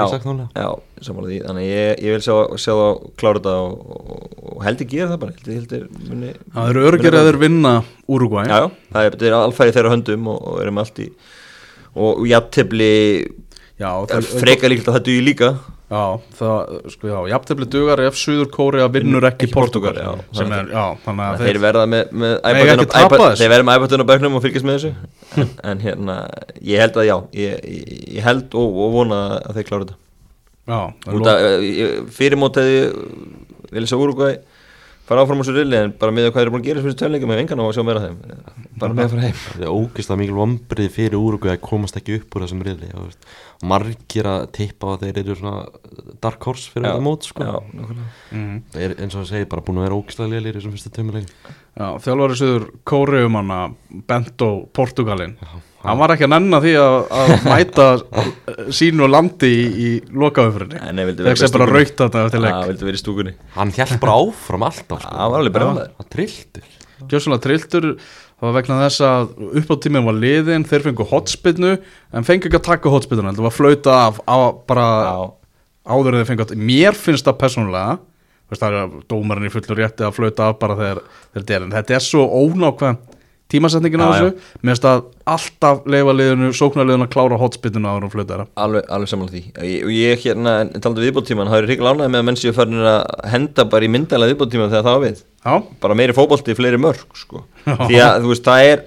Já, samanlega því, þannig að ég, ég vil sjá, sjá það klára þetta og, og, og heldur gera það bara. Heldur, heldur muni, Það eru örgir að þeir vinna Uruguay Já, já, það er, þetta er alfæði þeirra höndum og, og erum allt í og jafntefli Já, freka líkt að það duði líka Já, það, sko, já, jafntefli dugar ef Suður Kórea vinnur ekki Ekki Portugal, já. sem er, já, þannig að þeir verða með, með iPad- þessu. þeir verða með iPadun á bæknum og fylgjast með þessu en, en hérna, ég held að já ég, ég, held og, og vona að þeir klára þetta Já, út að fyrirmót hefði vilja sjá Uruguay fara áfram á svo rilli en bara með að hvað er búin að gera fyrir tölningum hefur engan á að sjá meira þeim. Bara með að fara heim. Það er ógeðslega mikil vombrið fyrir Úrugvæði að komast ekki upp úr þessum veist, margir að tippa að þeir eru svona dark horse fyrir Já, þetta mót sko. Já, nákvæmlega. mm. Það er eins og það segir bara búin að vera ógeðslega lélir í þessum fyrstu tömuleikum Já, þjálfari söður Kóreumanna Bento Portugalin Já, hann var ekki að nenna því að, að mæta sínu landi í, í vera þegar sem bara raukt þetta Já, í stúkunni. Hann hjælt bara áfram alltaf sko. Það var alveg brjálæður Hann trilltur Gjössalega trilltur það var vegna þess að uppáttíminn var liðin þeir fengu hotspinnu en fengu ekki að taka hotspinnuna þetta var flauta af á, bara áður en þeir fengu að mér finnst það persónulega veist, það er dómarinn í fullur rétti að flauta af bara þegar þetta er en þetta er svo ónákvæm tímasetningin á þessu. mér finnst að alltaf leifa liðinu sóknarliðinu að klára hotspinnuna áður en flauta þeirra Alveg, alveg samanlega því. Ég, og ég hérna, talandi viðbóttíman það er ríkla ánægð með að menn séu farin að henda bara í myndalega viðbóttíman þegar það var við. Já, bara meiri fótbolti, fleiri mörg sko. Því að þú veist, það er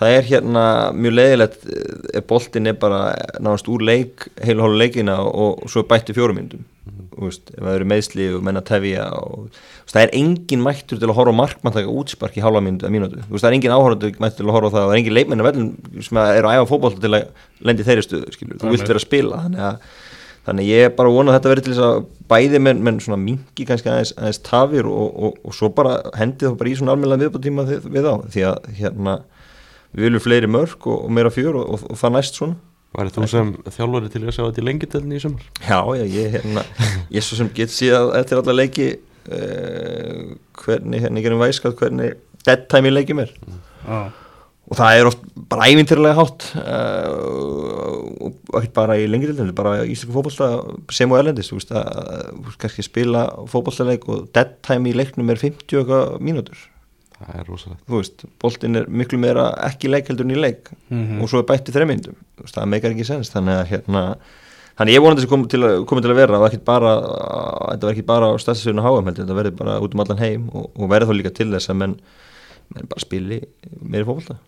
það er hérna mjög leiðilegt eh, ef boltin er bara náðast úr leik heilu hólu leikina og, og svo bætti fjórumyndum þú veist, ef það eru meðsli og menna tefja og veist, það er engin mættur til að horfa markmann taka útspark í hálfa myndu að veist, það er engin áhörðu mættur til að horfa það, það er engin leikmenn að vellum sem eru að æfa fótbolta til að lendi þeirri stöðu, skilur, þú vilt vera að spila þannig að Þannig ég er bara að vona að þetta verið til þess að bæði menn, menn svona mingi kannski aðeins, aðeins tafir og, og, og svo bara hendið þá bara í svona almennilega viðbúttíma við, við á því að hérna við viljum fleiri mörg og, og meira fjör og, og, og það næst svona. Værið þú sem þjálfari til að sjá þetta í lengjadölni í sumar? Já, já, ég hérna ég svo sem get síðan eftir alla leiki uh, hvernig hérna ég gerum væskat hvernig dead time í leikjum er já, og það er oft bara ævintirlega hátt uh, og ekki bara í til bara í íslensku fótbolta sem og erlendist, þú veist að þú veist, kannski spila fótboltaleik og dead time í leiknum er 50 og eitthvað mínútur Það er rosalegt. Þú veist, boltin er miklu meira ekki leik heldur en í leik. Mhm. og svo er bætt í þreymyndum, það meikar ekki sens. Þannig að hérna Þannig ég vonandi þessi komið til, að- komið til að vera. Ekkert bara, þetta var ekki bara á stafstöðun og háum heldur, þetta verði bara út um allan heim og, og verði þá líka til þess að menn, menn bara spili meiri fótbolta.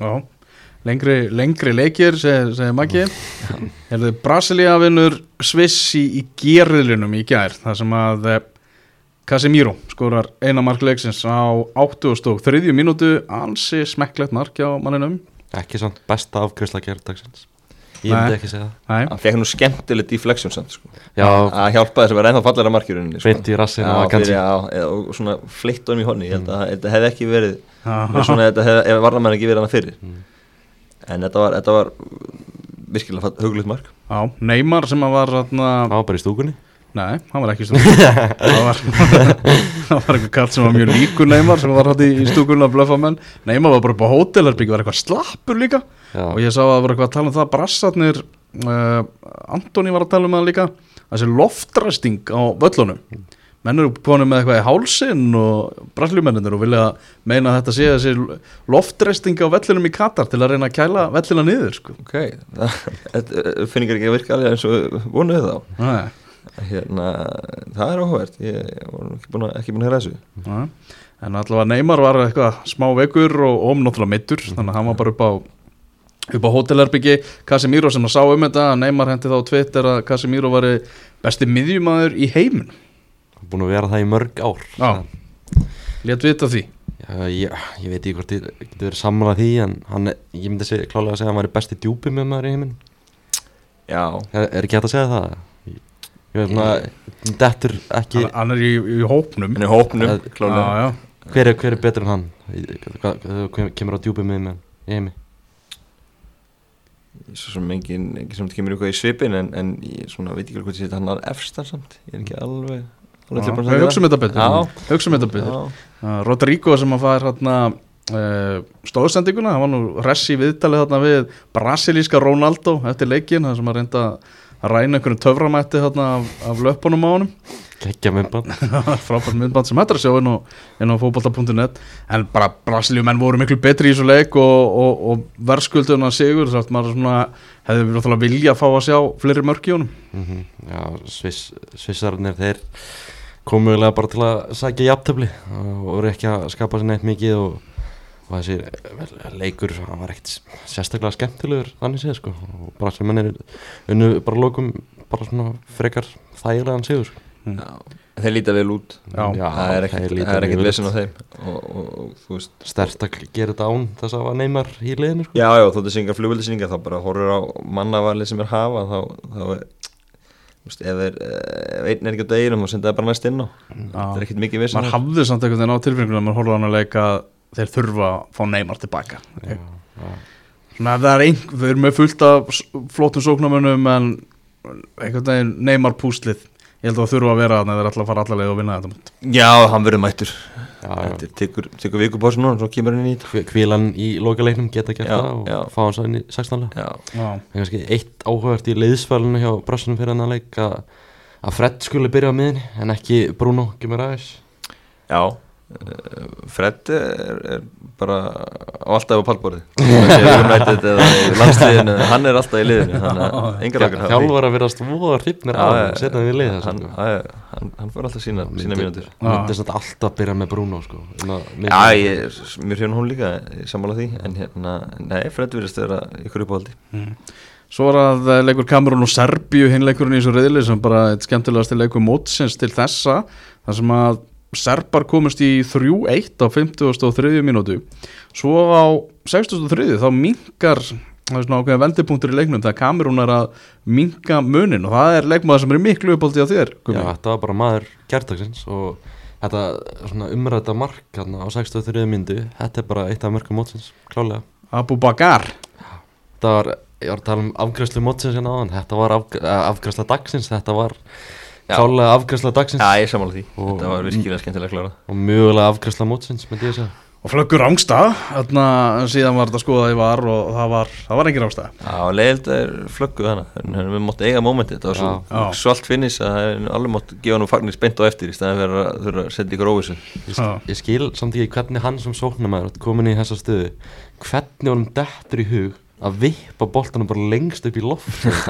já. Lengri, lengri leikir, segir seg Maggi. Brasilia vinnur Sviss í, gerðlinum í gær. Þar sem að eh, Casemiro skorar eina mark leiksins á 83 mínútu. Ansi smekklegt mark hjá manninum. Ekki samt besta afgriðsla gerðdagsins Ég myndi ekki segja það. Hann fekk nú skemmtilegt deflection samt, sko. Já, Að hjálpa þess að vera ennþá fallara markjurinni, sko. beint í rassin Já, og fyrir, kannski. já, eða- og svona fleitt honum í honni, ég held að þetta hefði ekki verið, svona, þetta hefði, ef varnamenn ekki verið hana fyrir. Mm. En þetta var, þetta var virkilega huglutt mark. Já, Neymar sem var Það var bara í stúkunni nei, hann var ekki stúkunni það var, það var einhver kall sem var mjög líkur Neymar sem var hætti í stúkunni að blöfa menn. Neymar var bara upp á hótelherbyggi, var eitthvað slappur líka. Já, og ég sá að það var eitthvað að tala um það brassarnir, uh, Antoni var að tala um það líka, þessi loftræsting á völlunum. Menn eru konið með eitthvað í hálsin og brasljumennir og vilja meina að þetta sé þessi loftræsting á vellunum í Katar til að reyna að kæla vellina niður sko. Ok, það þetta finnir ekki að virka alveg eins og vonuðu þá. Nei, Hérna, það er áhugavert, ég var nú ekki búin að, ekki búin að heyra þessu. nei. en allavega Neymar var eitthvað smá vekur og omnáttúrulega mittur þannig að hann var bara upp á upp á hótelherbyggi Casemiro sem að sá um þetta Neymar hendi þá á Twitter að Casemiro var besti miðjumæður í heimin búin að vera það í mörg ár Já. Létt vita því Já, ég, ég veit ekki hvort ég getur verið samanlega því en hann, ég myndi klálega að segja að hann væri besti djúpi með maður í heiminn Já, er, er ekki hægt að segja það? Ég, ég veit dettur ekki hann, hann er í, í hópnum. En í hópnum, Það- já, klálega. já. hver, er, hver er betur en hann? Þú kemur á djúpi með með í heimi? Svo sem engin, ekki sem þetta kemur eitthvað í svipin en, en ég svona veit ekki alveg hvað ég setja hann að efstar samt, ég er ekki alveg, alveg tilbúin að Við segja hugsaum þetta betur. Hugsaum þetta betur. Uh, Rodrigo sem að fær hérna uh, stóðsendinguna, hann var nú ressi í viðtalið þarna við brasilíska Ronaldo eftir leikin, það sem að reynda að ræna einhvern töframætti þarna af, af löpunum á honum. Gekkja myndband. Frábært myndband sem hættar að sjá inn á, á fótbolta.net en bara Brasilíumenn voru miklu betri í þessu leik og, og, og verðskulduna sigur þess að maður svona hefði við náttúrulega vilja að fá að sjá fleiri mörk í honum. Mm Já, Sviss, Svissarnir þeir komuðlega bara til að sækja jafntöfli og voru ekki að skapa sér neitt mikið og, og þessi leikur hann var ekkert sérstaklega skemmtilegur þannig séð sko. Og bara sem hann er unnu bara lókum bara svona frekar þægilegan sigur sko. Já. þeir líta vel út. Já. það líta það er ekkert vel vesen á þeim. Og, og, og þú veist. Stert að gera þetta án þess að hafa neymar í liðinu sko. Já, já, þóttu þessi engar flugvöldisýningar þá bara horfur á mannavalið sem er hafa þá, þá er, þú veist, ef, er, ef einn er ekki á deginum þá senda það bara næst inn á. Það er ekkert mikið vesen maður hafði samt einhvern veginn á tilfengunum að maður horfði á hann að leika að þeir þurfa að fá Neymar tilbaka Já, já. svona það er einhver, við erum með fullt af s- flottum sóknarmönnum en einhvern veginn Neymar púslið ég held að það þurfa að vera þannig að þeir ætla að fara alla leið og vinna þetta. Já, hann verður mættur Já, já. Þetta tekur, tekur vikupásu núna, svo kemur hann inn í Hvílan í lokaleiknum geta gert Já, það og já. fá hann svo inn í 16. Já, Já, En kannski eitt áhugavert í leiðsfælinu hjá Brassunum fyrir hann að leik að að Fred skuli byrja á miðinni en ekki Bruno Gimaræs já eh, Fred er, er bara á alltaf á landsliðinu hann er alltaf í liðinu þannig að að vera stvoða hrifnir á hann í lið hann, hann, hann, fór alltaf sína, sína mínútur. Myndi þetta alltaf byrja með Bruno sko. Já, ég, er- mér hérna hún líka ég sammála því, en hérna nei, Fred virðist vera ykkur uppáhaldi. Svo var að eh, leikur Kamerún og Serbíu hinleikurinn í þessu reyðli sem bara eitt skemmtilegast leikur mótsins til þessa þar sem að Serbar komist í 3-1 á 53. mínútu svo á 63. þá minkar það er svona ákveðin vendipunktur í leiknum Kamerún er að minka munin og það er leikmaður sem er miklu uppáldi á þér Já, þetta var bara maður gertagsins og þetta svona umræta mark á 63 myndu þetta er bara eitt af mörgum mótsins, klálega Abu Bakar þetta var, ég var að tala um afgræslu mótsins hérna áðan, þetta var af, afgræsla dagsins, þetta var. Klálega afgræsla dagsins. Já, ég sammála því, Og- þetta var virkilega skemmtilega klára og mögulega afgræsla mótsins, myndi ég segja. Og flöggur rángstað þarna síðan var þetta skoðað í var og það var, það var ekki rángstað Já, leiðild er en en við mótt eiga mómenti, þetta var svo Já. svalt finnis að það er alveg mótt gefa hann fagnir spennt á eftir í staðan fyrir að þurfa að setja ykkur óvissu. Ég, ég skil samt ekki hvernig hann sem sóknarmæður komin í þessa stöðu hvernig honum dettur í hug að vippa boltanum bara lengst upp í loft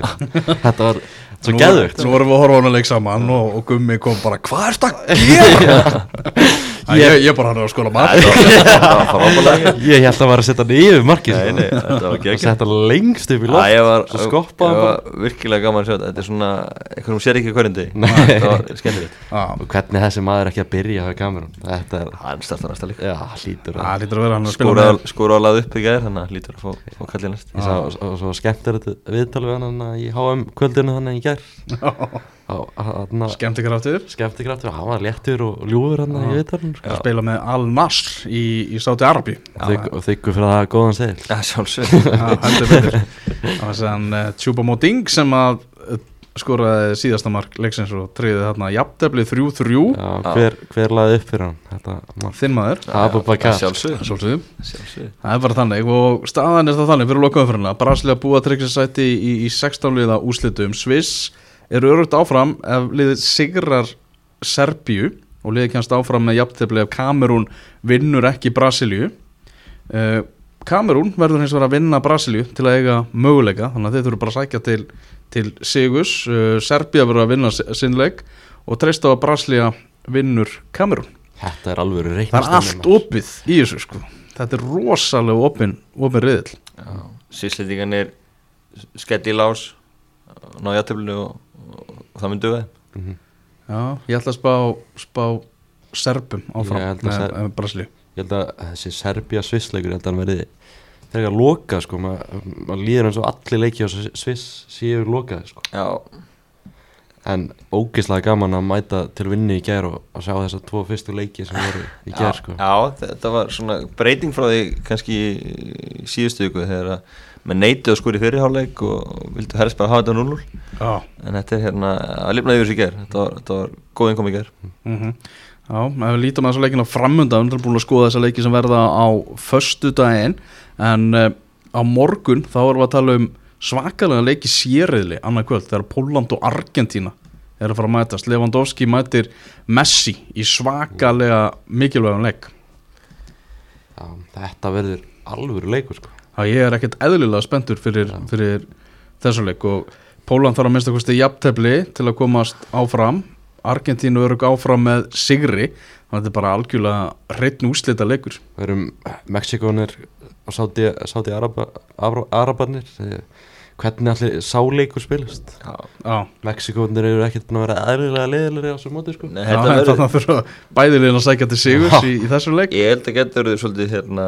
þetta var svo geðvögt Nú vorum við að horfa á hana leik saman og, og Gummi kom bara, hvað er þetta að gera? Ég, ég bara hann að skóla Það frábælega ég held að var að setja hann yfir markið Nei, sko. nei, þetta var og setja hann lengst upp í loft ég var, svo skoppaði ég hann var virkilega gaman að sjá þetta. Þetta er svona, eitthvað hún sér ekki Nei. Þetta var skemmtilegt. Og hvernig þessi maður ekki að byrja á kamerun þetta er, Hann startar næsta líka það hann Skóra á lað upp í gæðir, þannig að lítur að fá, kallið næst. Og svo skemmt er þetta viðtal við hann í HM kvöldinu þannig í gær hann Skemmt ykkur áttur skemmti kraftur, hann var léttur og ljúfur hann í viðtalinu sko. spila með Al-Nasr í, í Sáti Arabi og þykku fyrir það góðan segil Já, betur. Það var sann uh, Tjúba Móting sem að uh, skoraði síðasta mark leiksins og triði þarna jafntefli 3-3 Já, hver, hver laði upp fyrir hann þinn maður. Sjálfsög Það er bara þannig og staðan er það þannig fyrir lokaumfyrirna Brasilia búa tryggsætti í, í 16 liða úslitum Sviss eru örugt áfram ef liðið sigrar Serbíu og liðið kemst áfram með jafntefli ef Kamerún vinnur ekki Brasilíu. Uh, Kamerún verður hins vegar að vinna Brasilíu til að eiga möguleika þannig að þeir þurfa bara að sækja til, til Sigus uh, Serbía verður að vinna si- sinn leik og treysta á að Brasilia vinnur Kamerún. Þetta er alveg Það er allt opið í þessu sko. Þetta er rosalega opin, opin riðil Sýslendingarnir skell í lás ná játtöflinu og, og, það myndi duga Já, ég ætla að spá, spá Serbum áfram Ég held að með, Ser- Brasilíu. Ég held að þessi Serbia Svissleikur ég held að hann verði þegar loka sko. Maður mað líður eins og allir leiki á Sviss séu lokað sko. Já, en ógeðslega gaman að mæta til vinni í gær og að sjá þessar tvo fyrstu leiki sem voru í gær sko. já, þetta var svona breyting frá því kannski í síðustu ykkur þegar að með neyti og skori fyrirháleik og vildu helst bara hafa þetta 0 Já, en þetta er hérna að lifnaði yfir sig ger þetta var, þetta var góð innkom í ger mm Já, ef við lítum að þessa leikina framundan við erum búin að skoða þessa leiki sem verða á föstu daginn en uh, á morgun þá erum við að tala um svakalega leiki sérriðli annað kvöld þegar Póland og Argentína er að fara að mætast. Lewandowski mætir Messi í svakalega mikilvægum leik. Já, þetta verður alvöru leikur sko. Ég er ekkert eðlilega spenntur fyrir, fyrir þessu leik og Póland þarf að minnsta kosti jafntefli til að komast áfram. Argentínu eru áfram með sigri. Þannig að þetta er bara algjörlega hreitn úslita leikur. Við erum Mexikónir og Sáti, sáti Araba, Araba, Arabarnir hvernig allir sáleikur spilast? Já, Já, Mexikónir eru ekkert búin að vera eðlilega leðilegri á þessu móti sko. Nei, Já, verður þannig að þurfa bæðilegin að sækja til sigurs í, í þessu leik. Ég held að getur verið svolítið hérna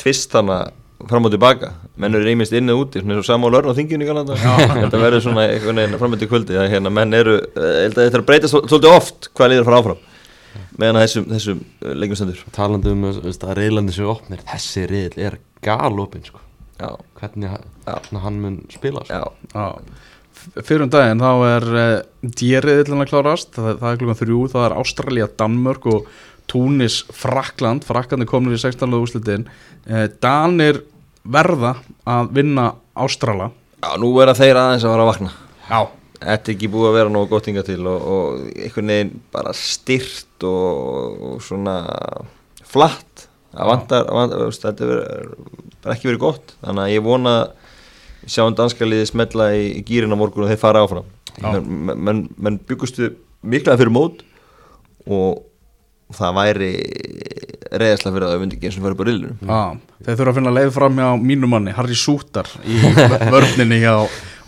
tvist þannig fram og tilbaka. Menn eru reymist inn og úti svona eins og Samuel Örn á þinginu í Galanda þetta verður svona einhvern veginn fram og til kvöldi að hérna menn eru, eh, held að þetta er að breyta svol- svolítið oft hvað liður fara áfram meðan að þessum, þessum eh, leikjum stendur. Talandi um að reyðlandi séu opnir þessi reyðl er galopin sko Já, hvernig Já. hann, hann mun spila sko. já, Já, fyrir um daginn þá er uh, djeriðillin að klárast. Það, það er klukkan þrjú, það er Ástralía, Danmörk og Túnis, Frakland Fraklandi komnir í 16. úrslitin. Uh, Danir verða að vinna Ástrala. Já, nú er að þeir aðeins að fara að vakna. Já, Þetta er ekki búið að vera nógu gott hinga til og, og einhvern veginn bara styrt og, og svona flatt það vantar, vantar veist, þetta er bara ekki verið gott. Þannig að ég vona að við sjáum danska liði smetla í, í gýrin á morgun og þeir fara áfram. Menn, menn, menn byggustu miklaði fyrir mót og það væri reyðslega fyrir að það myndi ekki eins og fyrir bara Já, þeir þurfa að finna leið fram hjá mínu manni, Harry Sútar í vörninni hjá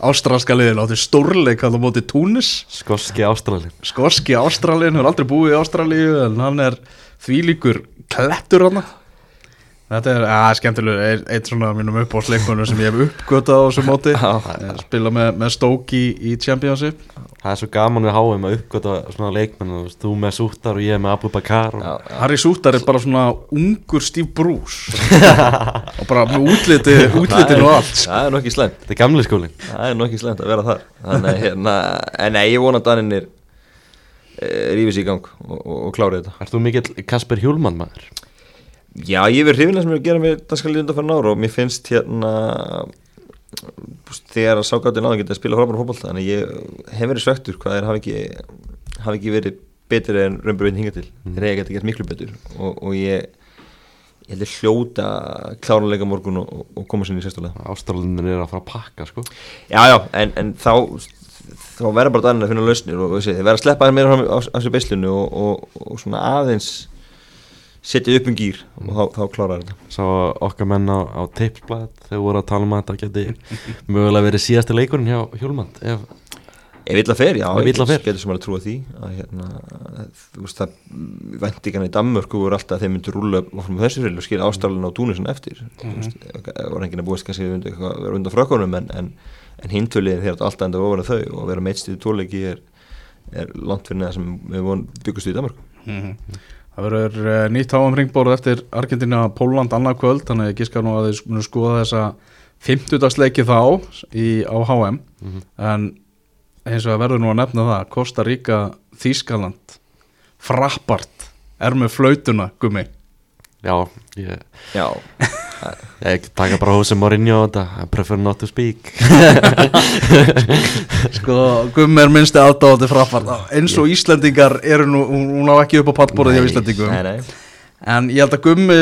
ástralska liðinu. Átti stórleik að það móti Túnis. Skoski ástralin Skoski Ástralin, hefur aldrei búið í Ástralíu en hann er þvílíkur klettur hann Þetta er að, skemmtileg, ein- eitt svona af mínum uppáðsleikunum sem ég hef uppgötað á þessu móti. Spila með, með Stoke í, í Championship. Það er svo gaman við háum að uppgöta svona leikmenn þú veist, þú með Sútar og ég með Abu Bakar og. Harry Sútar er bara svona ungur Steve Bruce. Og bara með útliti, útlitin og allt sko. það er nú ekki slæmt. Þetta er gamli skólin það er nú ekki slæmt að vera þar. Þannig hérna, en nei, ég vona að Daninir e, rífis í gang og, og, og klári þetta. Þú mikill Kasper Hjúlmann maður? Já, ég verð hrifin að sem ég er gera með danska liði undan fyrir ára og mér finnst hérna þegar að sákáttin áðan geta að spila frábæra fótbolta þannig ég hef verið svektur hvað þeir hafi ekki, hafi ekki verið betri en raunbjörn hinga til. Þeir eiga geta gert miklu betur og, og ég ég held að hljóta kláruleika morgun og, og, koma sér í sérstulega Ástralinir er að fara að pakka sko. Já, já, en, en þá þá verða bara daninn að finna lausnir og, þeir verða að sleppa þeir meira á, sér beislinu og, og, og svona aðeins setja upp um gýr og þá, þá klárar þetta. Sá okkar menn á, á tipsblad þegar voru að tala um að þetta geti mögulega verið síðasti leikurinn hjá Hjúlmann ef, Ef illa fer, já, Ef illa fer. getur sem alveg trúa því að hérna, þú veist það væntingarna í Danmörku voru alltaf að þeir myndu rúla frá þessu fyrir og skilja ástralina og Túnisin eftir mm -hmm. það var enginn að búast kannski að vera undan frökkunum en, en, en hintöliðin þeir átt alltaf enda ofan að þau og vera meitst í tóleiki er, er langt fyrir neða sem við von byggust í Danmörku Mhm. Það verður uh, nýtt háum ringbóru eftir Argentina Póland annað kvöld þannig að ég giska nú að munu skoða þessa 50 leiki þá í, á HM en eins og það verður nú að nefna það Costa Rica, Þískaland Frappart er með flautuna gummi. Já, ég, Já, ég taka bara hósið Mourinho á þetta I prefer not to speak. Sko gummi er minnsti aðdáðandi Frappart. Eins og Íslendingar eru nú hún hún á ekki upp á pallborðið hjá Íslendingum. nei, nei. En ég held að gummi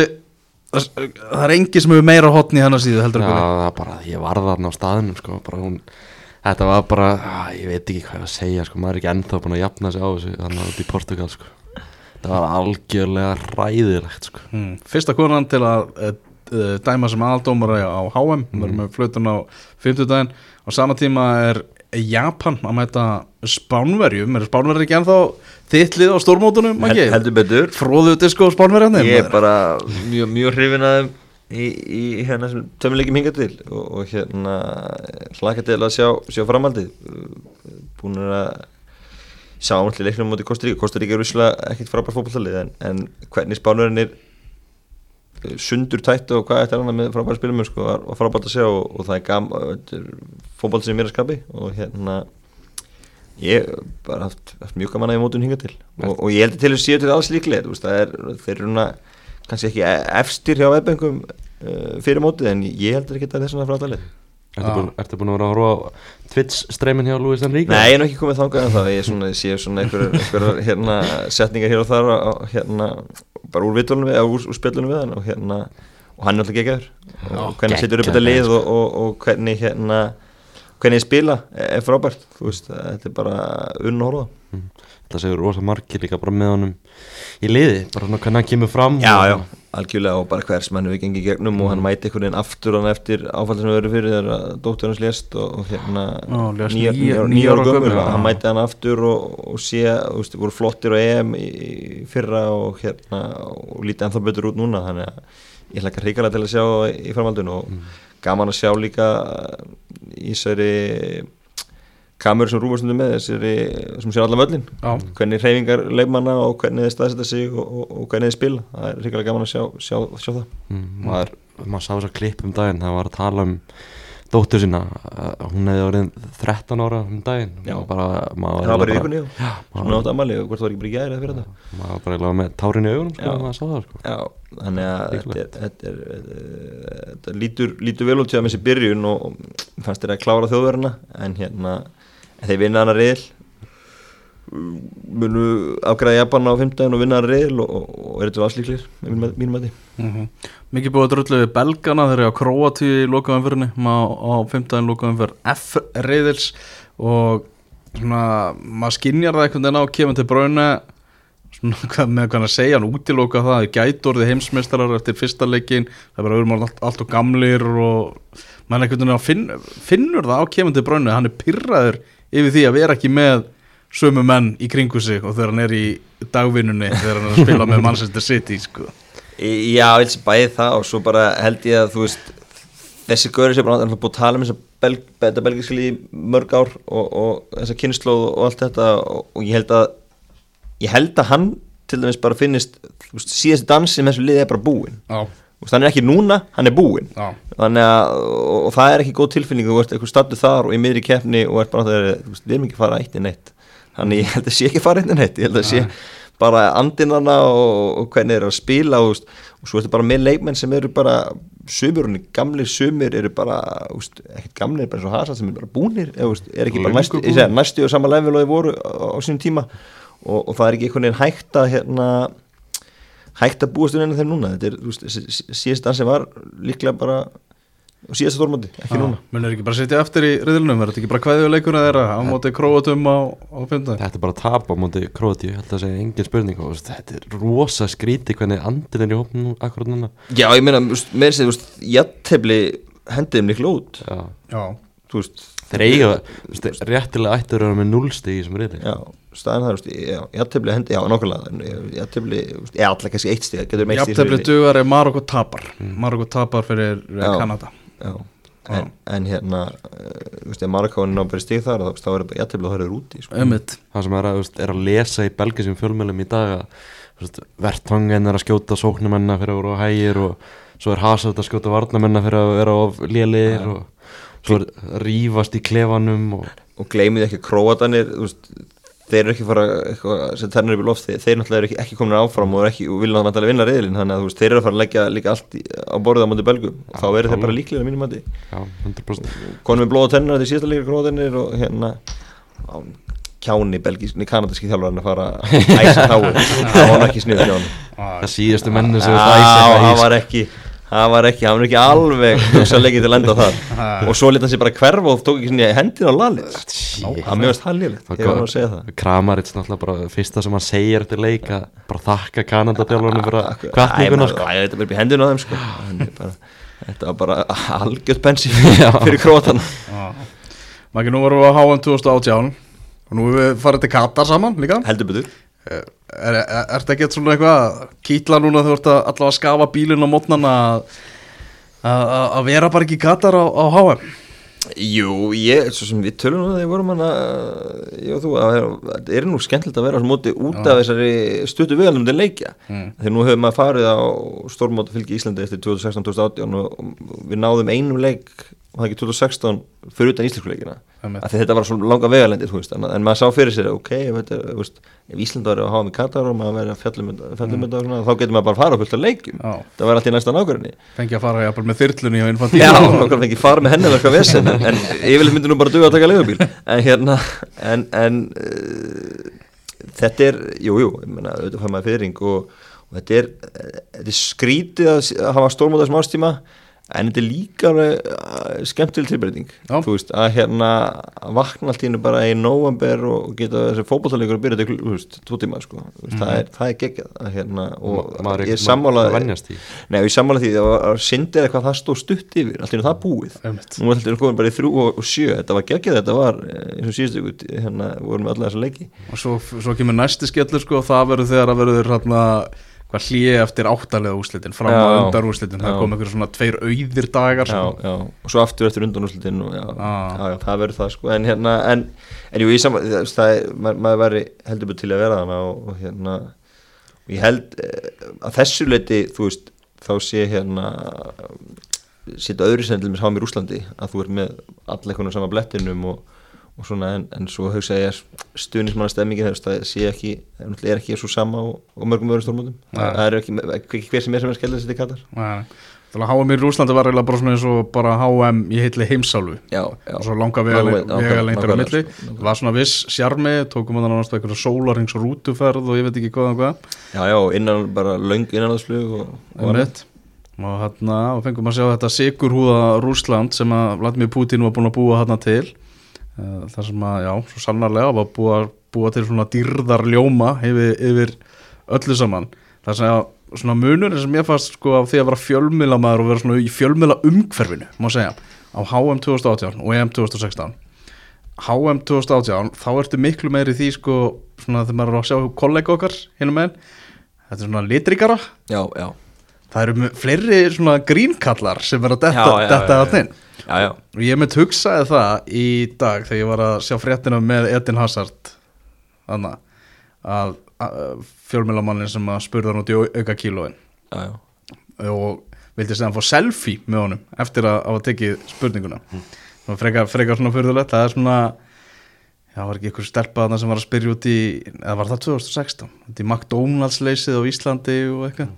það er engi sem hefur meira hotni í hennar síðu heldur Já, en gummi. það er bara, ég var þarna á staðinum sko, bara hún, þetta var bara á, ég veit ekki hvað ég að segja, sko, maður er ekki ennþá búin að jafna sig á þessu, þannig að þetta í Portugal sko. það var algjörlega ræðilegt sko. Hmm. Fyrsta konan til að uh, dæma sem aðaldómara á HM mm. verður með flötun á 50 daginn á sama tíma er Japan að mæta Spánverjum er Spánverjum ekki ennþá þittlið á stórmótunum? Heldur betur Fróðu disko Spánverjarnir Ég er bara mjög, mjög hrifin að þeim í, í hérna sem tömuleikim hinga til og, og hérna hlaka til að sjá, sjá framhaldið. Búin að sjá ámalli leiknum mútið Kostaríka Kostaríka er visslega ekkit frábær fótballtalið en, en hvernig spánverðinir sundur tætt og hvað er annað með frábæra spilum sko, var frábært að sjá og, og það er gam fótball sem er að skapi og hérna ég hef bara haft, haft mjög gaman að ég mótun hinga til. Og, og ég heldur til að séu til alls líklega það er, þeir eru svona kannski ekki efstir hjá veðbengum uh, fyrir mótið en ég heldur ekki að þess að frátalið Ertu, búin, ertu búin að vera að horfa á Twitch streymin hjá Luis Enrique? Nei, ég er ekki komið þangað en það ég er svona, ég sé svona einhverjar einhver, hérna, setningar hér og þar á, hérna, bara úr við, eða úr, úr spjallunum við hann og hérna og hann er alltaf geggjör og hvernig setur upp þetta lið og, og, og hvernig hérna hvernig ég spila er er frábært þú veist, þetta er bara unn að horfa Það segur rosa margir líka bara með honum í liði, bara hvernig hann kemur fram Já, og- já, algjörlega og bara hvers mann við gengið gegnum og Mm. hann mæti einhvern veginn aftur hann eftir áfallið sem við verið fyrir þegar dóttur hans lést og, og hérna gömul gömul, já. hann mæti hann aftur og, og sé, veist, voru flottir á EM í, í fyrra og hérna og lítið ennþá betur út núna þannig að ég hlakka hrikalega til að sjá í framhaldinu og gaman að sjá líka í þessari kameru sem rúfastundum með þessari sem sér allan völlin Já. hvernig hreyfingar leifmanna og hvernig þeir staðsetja sig og, og, og hvernig þeir spila. Það er hrikalega gaman að sjá, sjá, sjá það. Mm, maður, maður sá þess að klipp um daginn það var að tala um dóttur sína. Að hún hefði orðin 13 ára um daginn. Bara, maður það var bara í vikunni já. svona átt ammali og hvort það var ekki bara í gæri eða fyrir þetta. Maður var bara eiginlega með tárin í augunum sko, að maður sá það sko. Já, þannig að þetta, er, þetta, er, þetta, þetta lítur, lítur vel út hjá með þessi byrjun og, og fannst þér að klára þjóðverðina en hérna, þeir vinna hana reyðil munu afgræða Japan á 15 og vinna hana reyðil og, og, er þetta aðslíklir með mínum mæti Mhm. Mikið búið að drullu við belgana þegar ég á Króatíu í lokaumfyrinni á, á 15. lokaumfyr F reyðils og svona, maður skinjar það einhvern veginn á kemur til svona, hvað, með hvað að segja, hann útiloka það þeir gætu orðið heimsmeistarar eftir fyrsta leikin það er bara auðvitað allt, allt og gamlir og veginn finn, finnur það á kemur til bráinu hann er pyrraður yfir því að vera ekki með sömu menn í kringu sig og þegar hann er í dagvinnunni þegar hann er að spila með Manchester City sko. Í- Já, eins og bæði það og svo bara held ég að þú veist þessi gauri sem hann búið að tala um þetta belgiska líði mörg ár og, og þessa kynnslóð og allt þetta og, og ég held að ég held að hann til dæmis bara finnist veist, síðasti dansi með þessu liði er bara búinn Já, hann er ekki núna, hann er búinn. Þannig að, og, og það er ekki góð tilfinning þú ert eitthvað stattu þar og í miðri keppni og ert bara þegar, þú veist, við erum ekki að fara eitt í neitt. Þannig ég held að sé ekki að fara eitt í neitt ég held að sé bara andinana og, og hvernig eru að spila og, veist, og svo ertu bara með leikmenn sem eru bara sumurunni, gamlir sumir eru bara, veist, ekkert gamlir bara eins og Hazard sem eru bara búnir veist, er ekki bara næstu, segi, næstu og sama level og þeir voru á, á sínum tíma. Og, og það er ekki einhvern veginn hægt að hérna hægt að búast um enn þeir núna. Þetta er, þú veist, sí- sí- síðast dansi var líklega bara á síðasta stórmóti, ekki núna. Mun er ekki bara að sitja eftir í riðlunum, er þetta ekki bara kveðið leikurinn þeirra á móti króatum á, á 15 Þetta er bara að tapa á móti Króti, ég held að segja engin spurning og þetta er rosa skríti hvernig andin er í hópnum nú akkurat núna. Já, ég meina, þess að, þú veist, jattefli hendiðum líklega út. Já. Já, þú veist, Þeir eiga, þú veist, réttilega ættur að vera með núlstig í þessum riðli. Já, staðan það, jattefli hendi, já, þú veist, já, alltaf kannski eitt stíð, jafntefli dugar er Marokko tapar. Marokko tapar fyrir eh, Já. Kanada. Já, en, en hérna, uh, þú veist, ef Marokkáin ná bara stíð þar, þá, er jattefli og það eru úti, sko. Það sem er að, er að lesa í belgisum fjölmjölum í dag að vertvangen er að skjóta sóknumenna fyrir að vera á hægir og svo er Hazard að skjóta varnamenna fyrir að vera of lélir og svo er að rífast í klefanum og og gleymið ekki að króatanir þú veist, þeir eru ekki fara eitthvað sem tennir upp í loft, þeir, þeir náttúrulega eru ekki, ekki komin áfram og, eru ekki, og vilja náttúrulega vinna reyðlin þannig að þú veist, þeir eru að fara að leggja líka allt í, á borðið á móti belgum og þá eru þeir bara líklega mínum mati. Já, 100% konum með blóða tennir er síðasta líka króatanir og hérna á, kjáni belgískni, kanadaski þjálfarinn að fara að æsa þá það var ekki snið Það síðastu menni sem það það það var ekki það var ekki, hann var ekki alveg hugsanleikið til að lenda þar. Og svo lítið hann sér bara hverfa og tók ekki svona hendin á lalið það mjög veist það lélegt, ég var að segja það. Kramarits náttúrulega bara fyrsta sem hann segir eftir leik að bara þakka Kanadadjálfarnir fyrir Æ, kvartninguna var upp í hendinu á þeim sko. Er bara, Þetta var bara algjört bensi fyrir krótana Maki, nú varum við á HM 2018 og nú erum við farið til Katar saman líka. Heldur betur Er, er, þetta ekki svona eitthvað kýtla núna þú ert að allavega að skafa bílinn á mótnana að, að, að vera bara ekki Katar á, á HM Jú, ég, svo sem við tölum þegar við vorum hana ég og þú, að það er nú skemmtilegt að vera á móti út af þessari stuttu viðalum til leikja. Mm. þegar nú hefur maður farið á stórmóti fylgi Íslandi eftir 2016-2018 og og við náðum einum leik og það ekki 2016 fyrir utan af því þetta var svona langa veist, en, en maður sá fyrir sér, ok, þetta, veist, ef Ísland var að hafa með Katar og maður verið að fjallum fjallum þetta og svona, þá getur maður bara að fara á fullt af leikjum. Já. það var alltaf í næsta nákvæmni fengi að fara jafnvel með þyrlunni á infantíl Já, nákvæmlega ekki fara með henni verka vesen en, en yfirleitt myndi nú bara duga að taka leigubíl. En hérna en, en uh, þetta er, jú, jú, ég meina auðvitað fær maður fyrring og, og þetta er, þetta er skrítið að, að hafa stórmóta en þetta er líka uh, skemmtileg tilbreyting. Að hérna vakna allt í hennu bara í november og geta þessi fótballtalegur að byrja þetta, tvo tíma sko, veist, það, er, það er geggjað að hérna, og maður ég sammála og ég sammála því að, að syndir eitthvað það stóð stutt yfir, allt í hennu það búið. Nú er þetta komin bara í þrjú og, sjö þetta var geggjað, þetta var eh, eins og síðustu ykkur, hérna, vorum við alla þessa leiki. Og svo, svo kemur næsti skellur sko það verður þegar að verður hérna hvað hlýja eftir áttalega úslitin fram Já. undar úslitin, það kom einhver svona tveir auðir dagar já, já, og svo aftur eftir undanúslitin og já, Ah. það verður það sko. En hérna, en, en jú, saman það, er, maður, væri heldur bara til að vera þarna og, og hérna og ég held eh, að þessu leiti veist, þá sé hérna setja öðru sem til mér háum í Rúslandi að þú ert með alleikunum sama blettinum og, og svona en, en svo hugsa ég að stuðnismanna stemmingin hefst það sé ekki, náttúrulega er ekki svo sama og, og mörgum öðrum stórmótum. Það er ekki, ekki hver sem er sem er skellið þessi til kallar. Nei, Þannig að HM í Rúslandi var eiginlega bara svona eins og bara HM í heitli heimsálu já, já. Og svo langa vega lengtur á milli. það var svona viss sjarmi, tókum við þannig að eitthvað sólarings rútuferð og ég veit ekki hvað og hvað. Já, já, og innan bara löng innanlandsflug og, og Einmitt. og hérna og fengum að sjá þetta sigurhúða Rúsland sem að Vladimir Putin var búin að búa hérna til þar sem að, já, svo sannarlega var búa, búa til svona dýrðar ljóma yfir, yfir öllu saman. Þar sem að svona munur sem ég fannst sko af því að vera fjölmiðlamæður og vera svona í fjölmiðla umhverfinu má segja, á HM 2018 og EM 2016 HM 2018, þá ertu miklu meiri því sko, svona þegar maður er að sjá kollega okkar hérna með þetta er svona litrikara. Já, já, það eru fleiri svona grínkallar sem er að detta, detta að þinn já, já. og ég mynd hugsaði það í dag þegar ég var að sjá fréttina með Edin Hazard þannig að, að fjölmjölamannin sem að spurða hann út í au- auka kílóin já, já. og vildi segja hann fá selfie með honum eftir að hafa tekið spurninguna mm. frekar, frekar svona fyrðulegt það er svona já, var ekki ykkur stelpa þarna sem var að spyrja út í eða var það 2016 út í McDonalds leysið á Íslandi og eitthvað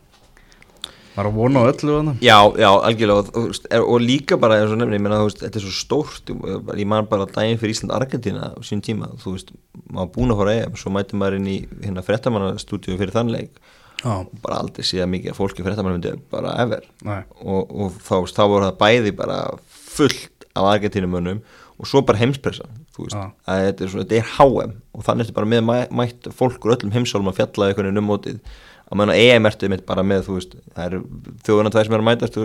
var að vona á öllu þarna. Já, já, algjörlega. Og, og, er- og líka bara eins og nefnir, ég meina, þú veist, þetta er svo stórt ég, man bara daginn fyrir Ísland Argentina á sín tíma, þú veist, maður búin að fara EM, svo mæti maður inn í hérna fréttamannastúdíu fyrir þann leik. Já, og bara aldrei séða mikið að fólki fréttamannmyndi bara ever. Næ, og, og þá, þá voru það bæði bara fullt af Argentínumönnum og svo bara heimspressan þú veist, þetta er, svona, þetta er HM og þannig ertu bara með mæ, mætt fólk úr öllum heimsálum að fjalla einhvern veginn um mótið að meðan EM ertu mitt bara með þú veist, það eru þjóðuna tvær sem er að mætast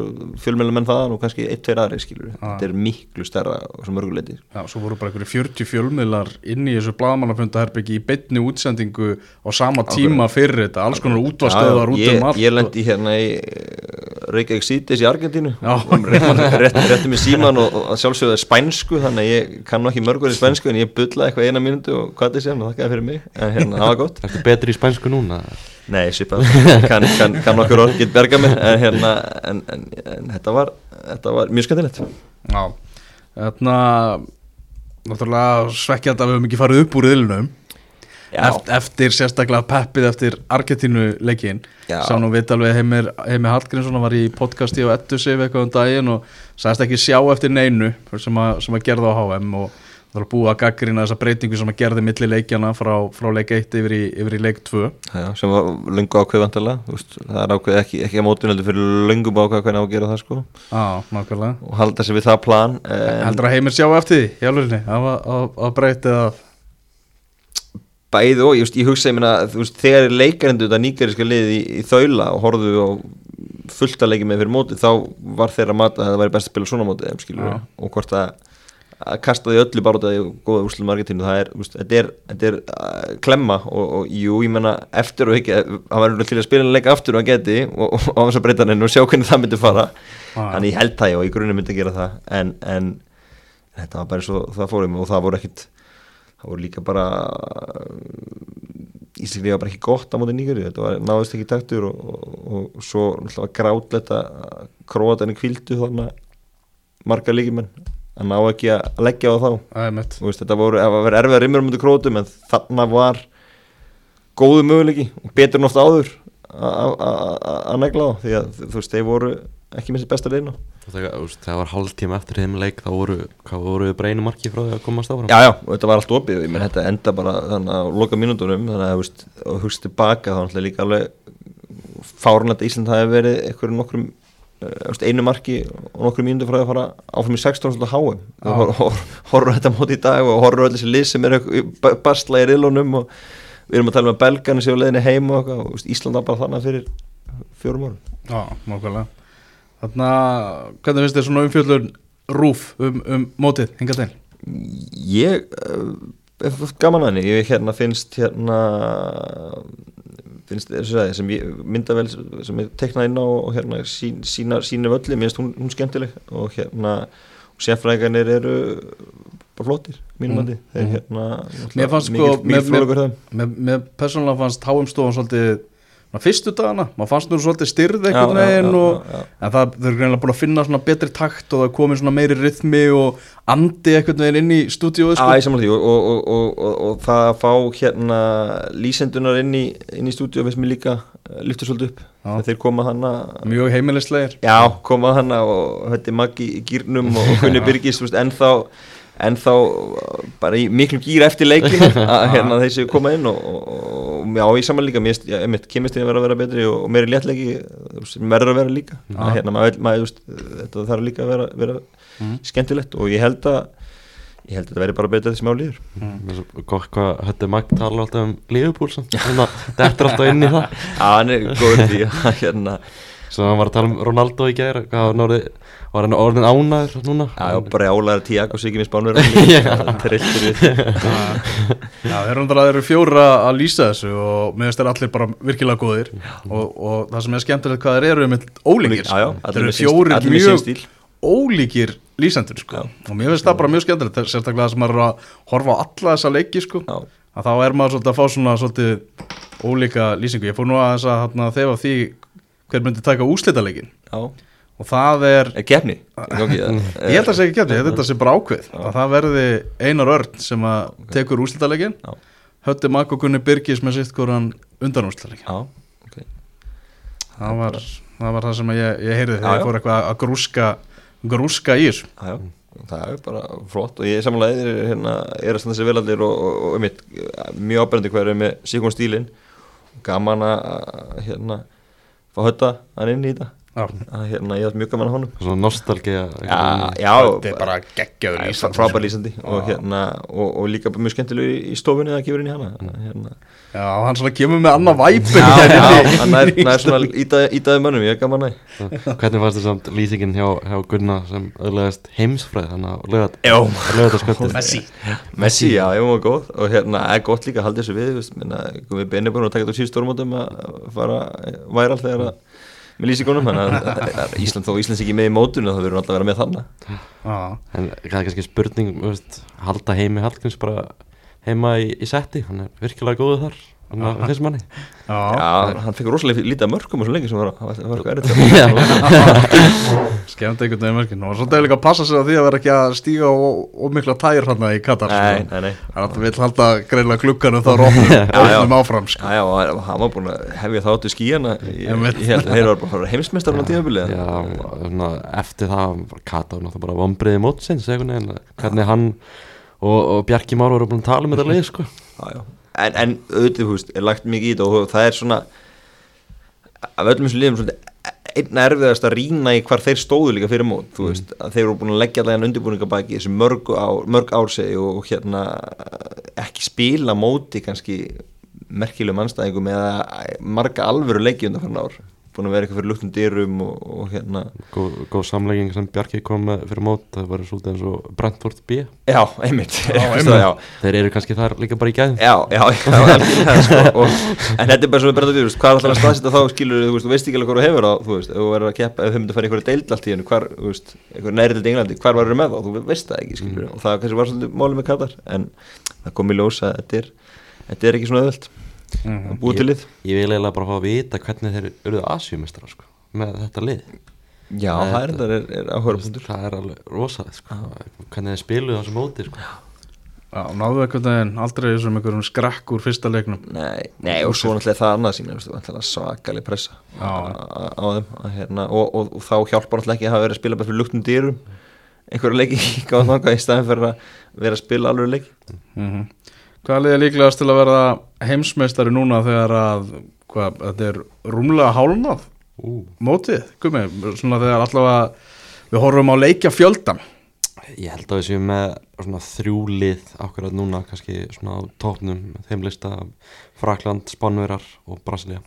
fjölmjölumenn þaðan og kannski eitt, tveir aðri skilur, þetta er miklu stærra og svo mörguleiti já, svo voru bara einhverju 40 fjölmiðlar inn í þessu blaðmannafundaherbyggi í beinni útsendingu á sama tíma fyrir þetta, alls konar útvastöðar út um allt ég lendi hérna í uh, Reykjavík síðdeis í Argentínu. Já. og rétt, rétt, rétti mig síman og, og að sjálfsögðu er spænsku þannig að ég kann nú ekki mörgur í spænsku en ég bullaði eitthvað eina mínútu og hvað það sé og þakkaði fyrir mig. En hérna, það var gott Nei, svipað, kann, kann, kann nokkur orð get berga mér en, hérna, en, en, en þetta, var, þetta var mjög skemmtilegt. Já, þarna náttúrulega svekkjandi að við höfum ekki farið upp úr yðlunum Eft, eftir sérstaklega peppið eftir Argentínu leikin sá nú við alveg heimir, heimir Hallgrímsson var í podcasti á Ettu sig eitthvað um daginn og sagðist ekki sjá eftir neinu sem að, sem að gerða á HM og það var búið að gaggrina þessa breytingu sem að gerði milli leikjana frá, frá leik 1 yfir í, yfir í leik 2 Já, sem var löngu ákveð vantarlega það er ákveð ekki, ekki að mótun heldur fyrir löngum ákveð hvernig á að gera það sko. Já, nákvæmlega. Og halda sig við það plan en Heldur að heimir sjá eftir því, hjálfurinni að, að, að breytið að bæði og, veist, ég hugsa ég veist, þegar leikarindu þetta nýgariska liði í, í þaula og horfðu á fullt að leikja með fyrir móti þá var þeirra mat að það væri best að spila svona móti skilur og hvort að að kasta því öllu bara út af því góða úrslutum Argentínu. Það er, þetta er, þetta er uh, klemma og, og jú, ég menna eftir og ekki, hann var til að spila leika aftur og hann geti og, á þess að breyta hann og sjá hvernig það myndi fara. Já. þannig ég held það já, í grunni myndi að gera það. En, en þetta var bara eins og það fórum og það voru ekkit það voru líka bara Íslandið var bara ekki gott á móti nýgari þetta var náðist ekki taktur og, og, og svo grátletta króatanir kvildu þannig marga líkimenn að ná ekki að leggja á þá. Það er veist, þetta voru, það var erfið að rimur mútið krótum en þarna var góðu möguleiki og betur en oft áður að- að að- að negla á því að þú veist, þeir voru ekki með sér besta leina þegar var hálftíma eftir þeim leik þá voru, hvað voru breinu marki frá því að komast áfram? Já, já, og þetta var allt opið. Menn þetta enda bara þannig að loka mínútonum þannig að þú veist, og hugst tilbaka þá náttúrulega líka alveg fárnætt Ísland hafi verið einhverjum nokkrum einu marki og nokkur mínútur frá að fara áfram í 16 svolítið háum Já. og hor- horfur þetta móti í dag og horfur öll þessi lið sem er bastla í riðlunum og við erum að tala um að belganu séu á leiðinni heim og og veist, Ísland var bara þannig fyrir fjórum árum Já, nákvæmlega Þannig að, hvernig finnst þér svona umfjöllun rúf um, um mótið, hinga til? Ég uh, gaman að henni, ég hérna finnst hérna finnst þessu að sem myndavel sem ég teknaði inn á og hérna sín, sína, sína völli, mér finnst hún, hún skemmtileg og hérna sérfræðingarnir eru bara flottir mínum Mm. andi, þeir Mm. hérna Mér fannst sko, mér- Mér, mér persónulega fannst HM-stofan svolítið svona, fyrstu dagana, maður fannst nú svolítið styrð já, já. en það, þau eru greinlega búin að finna svona betri takt og það er komið svona meiri rytmi og andi einhvern veginn inn í stúdíóið Já, sko. og, og, og, og, og, og það að fá hérna lýsendunar inn í, inn í stúdíu finnst mér líka uh, lyfta svolítið upp þegar þeir koma hana mjög heimilislegir Já, koma hana og er Maggi í gýrnum og Gunni Birgis ennþá, ennþá uh, bara í miklum gýr eftir leikin að hérna þeir séu koma inn og, og, og já, ég saman líka, mér einmitt, kemist þín að vera að vera betri og, og meiri léttleiki sem verður að vera líka. Að hérna, maður, maður, þetta þarf líka að vera, vera Mhm. skemmtilegt og ég held að ég held að þetta verði bara betur þessi mál líður Mér er svo gott hvað Hötti Magg talar alltaf um að þetta er alltaf inn í það. Já, hann er góður í því að hérna Svo hann var að tala um Ronaldo í gæri Hvað var hann orðið Var hann orðin ánæður núna? Já, já, bara álæður Tiago Siggi með spánur Trilltur við Já, þeir eru það eru fjóra að lýsa þessu og mér finnst þeir allir bara virkilega góðir. Og, og það sem er skemmtilegt hvað þeir eru með ólíkir Já, já, þeir allir eru sín mjög stíl. ólíkir lýsendur sko. og mér finnst það bara mjög skemmtilegt sérstaklega það sem maður er að horfa á alla þessa leiki sko. Að þá er maður svolítið að fá svona svolítið ólíka lýsingu. Ég fór nú að þess að þefa því hver myndi taka úslitaleikin já. Og það er Er eða? ég held að segja ekki kemdi, þetta sé bara ákveð að það verði Einar Örn sem að tekur úslitaleikin Já. Hötti Magg og Gunni Birgis með sitt hvoran undan úslitaleikin Já, ok. Það var, það var það sem ég, ég heyrði þegar ég fór eitthvað að grúska grúska í þessu. Það er bara flott og ég er samanlega eðir hérna, er að standa sér vel allir og, og, og einmitt, mjög ábærandi er með síkon stílin gaman að, hérna fá hötta hann inn í þetta Já. Að, hérna, ég hef mjög gaman að honum. Svona nostalgía Já, já. Þetta er bara geggjaður lýsandi. frábær lýsandi. Og, hérna, og, og líka mjög skemmtileg í, stofunni að gefa inn í hana. Hérna. já, hann svona kemur með annað væpin já, já, hann er, er svona ítaði, mönnum, ég er gaman að Hvernig fannst þið samt lýsingin hjá, hjá Gunna sem öðlegast heimsfræð Þannig að Já, Lögataskvöldi Messi. Messi, já, ég var góð. Og hérna er gott líka að halda þessu við við beinir búin að taka þetta á síðust stórmótum að fara væral þegar að með lýsingunum, Ísland þó Íslands ekki með í mótunum þá verður alltaf að vera með já, En það er kannski spurning þú veist, Halda heimi Hallgríms bara heima í, í setti Hann er virkilega góður þar þessum manni. Já, Já, hann fekk rosalega lítið mörgum og svo lengi sem var, var, var eitthvað erið skemmt einhvern veginn mörgin og svolítið líka að passa sig á því að vera ekki að stíga ómikla tær hann í Katar Nei, sko. nei, nei hann vil halda greinlega glugganum þá róknum já. áfram sko. Já, já, og hann var búin að hefja það áttu skíjana ég, held að þeir var bara að fara heimsmeistar á tímabili Já, svona, eftir það var náttúrulega bara vombriði mótsins hvernig hann og, og Bjarki Már voru búin að tala um þetta leið sko. En, en auðvitað, þú veist, er lagt mikið í þetta og það er svona af öllum þessum liðum svolítið einn erfiðast að rýna í hvar þeir stóðu líka fyrir mót þú veist, að þeir eru búin að leggja allega undirbúningabæki þessu mörg, ár, mörg ár segi og, og hérna ekki spila móti kannski merkilegum anstæðingum eða marga alvöru leiki undan fyrir ár búin að vera eitthvað fyrir luktum dyrum og, og hérna. Góð, góð samlegging sem Bjarki kom með fyrir mót það var svolítið eins og Brentford B. Já, einmitt, Já, það, já. þeir eru kannski þar líka bara í gæðum Já, já, já, sko, og, en þetta er bara svo við, þú veist, hvað er alltaf að staðsetta þá, skilur, þú veist, þú veist ekki alveg hvað þú hefur á, þú veist, ef þú verður að keppa, ef þau myndir að fara í einhverju deild allt í hennu, hvar, þú veist, einhverju næri deild í Englandi, hvar varur með þá, þú veist það ekki, skilur, og það kannski var svolítið málið með Katar, en það kom í ljós að þetta er, þetta er ekki svona öðvöld, Mhm. að búa til lið. ég vil eiginlega bara fá að vita hvernig þeir eruðu asjumestrar sko, með þetta lið Já, það er, er, er punktur. það er alveg rosalega sko, hvernig þeir spiluðu á þessu móti sko. Já, náðu einhvern veginn aldrei þessum einhverjum skrakk úr fyrsta leiknum Nei, nei, og svo náttúrulega það annað sín, svakalig pressa á á þeim, að, hérna, og, og, og þá hjálpar náttúrulega ekki að hafa verið að spila bara fyrir luktum dýrum, einhverju leiki í staðin fyrir að vera að spila alveg leiki. mm Hvað liðið líklegast til að verða heimsmeistari núna þegar að hvað, þetta er rúmlega hálnað Ú, mótið, gummi, svona þegar allavega við horfum á leikja fjöldan Ég held að við séum með svona þrjú lið akkurat núna kannski svona á topnum þeim lista Frakland, Spánverar og Brasilia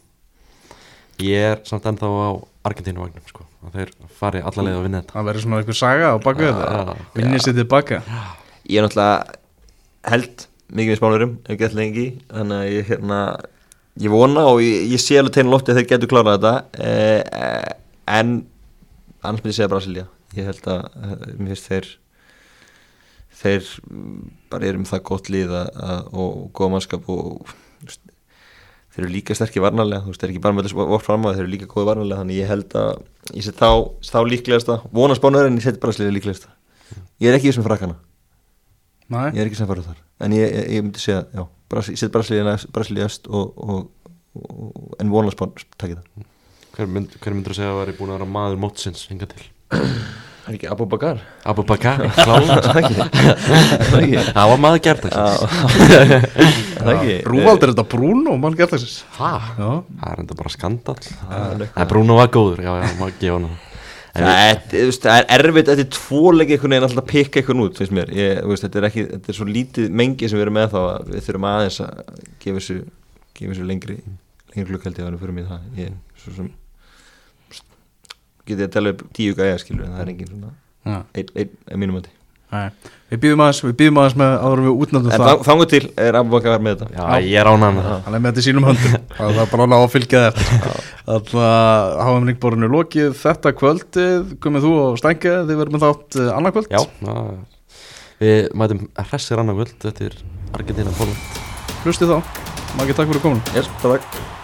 Ég er samt ennþá á Argentínu vagnum sko að þeir fari alla leið að vinna þetta. Það verður svona einhver saga á baku þetta. Já, vinnir sér tilbaka Ég er náttúrulega held mikið við spánurum, ef gett lengi þannig að ég hérna ég vona og ég, ég sé alveg tegna lofti að þeir getur klárað þetta eh, en annars myndi ég segja Brasilia ég held að, eh, mér finnst þeir þeir bara eru með það gott að, að, og góða mannskap og veist, þeir eru líka sterkir varnarlega þú veist, þeir eru ekki bara með þessu vort fram að þeir eru líka góði varnarlega þannig ég held að ég set þá, þá líklegasta vona spánuður en ég set Brasilia líklegasta. Ég er ekki þessum frakana Nei, ég er ekki samfærið þar. En ég, ég, ég myndi segja, já, Brasi, ég set Brasilíu öst og, og, og, en vonlega spán takk það. Hver, mynd, hver myndur að segja að væri búin að vera maður mótsins hinga til? Það er ekki Abu Bakar? Abu Bakar, klála Það ekki? Það var maður Það ekki? Rúvald er þetta Bruno, mann gert þessis Það er enda bara skandal Það Það er Bruno var góður, já, já, maður gefa hann En Það er, er erfitt Þetta er tvoleik einhvern veginn alltaf að pikka einhvern út finnst mér, ég, veist, þetta er ekki Þetta er svo lítið mengi sem við erum með þá að Við þurfum aðeins að gefa þessu Gefa þessu lengri Lengri glukkaldi að við fyrir mig það. Ég, svo sem Getið að tala upp tíu gæja skilur En það er engin svona já. Einn, einn, einn mínum að Nei. Við býðum aðeins, við býðum aðeins með áður en við útnættum En það. þang- þangu til er Abu Bakar með þetta. Já, ég er ánægð með það. Hann er með þetta í sínum höndum. Það er bara að ná að fylgja það eftir Þannig að háum ringborinu lokið. Þetta kvöldið Komið þú og Stænke, þið verðum þátt uh, annað kvöld. Já, já, við mætum hressir annað kvöld Þetta er Argentina Póland Hlustið þá, maður ekki takk fyrir komin Yes, takk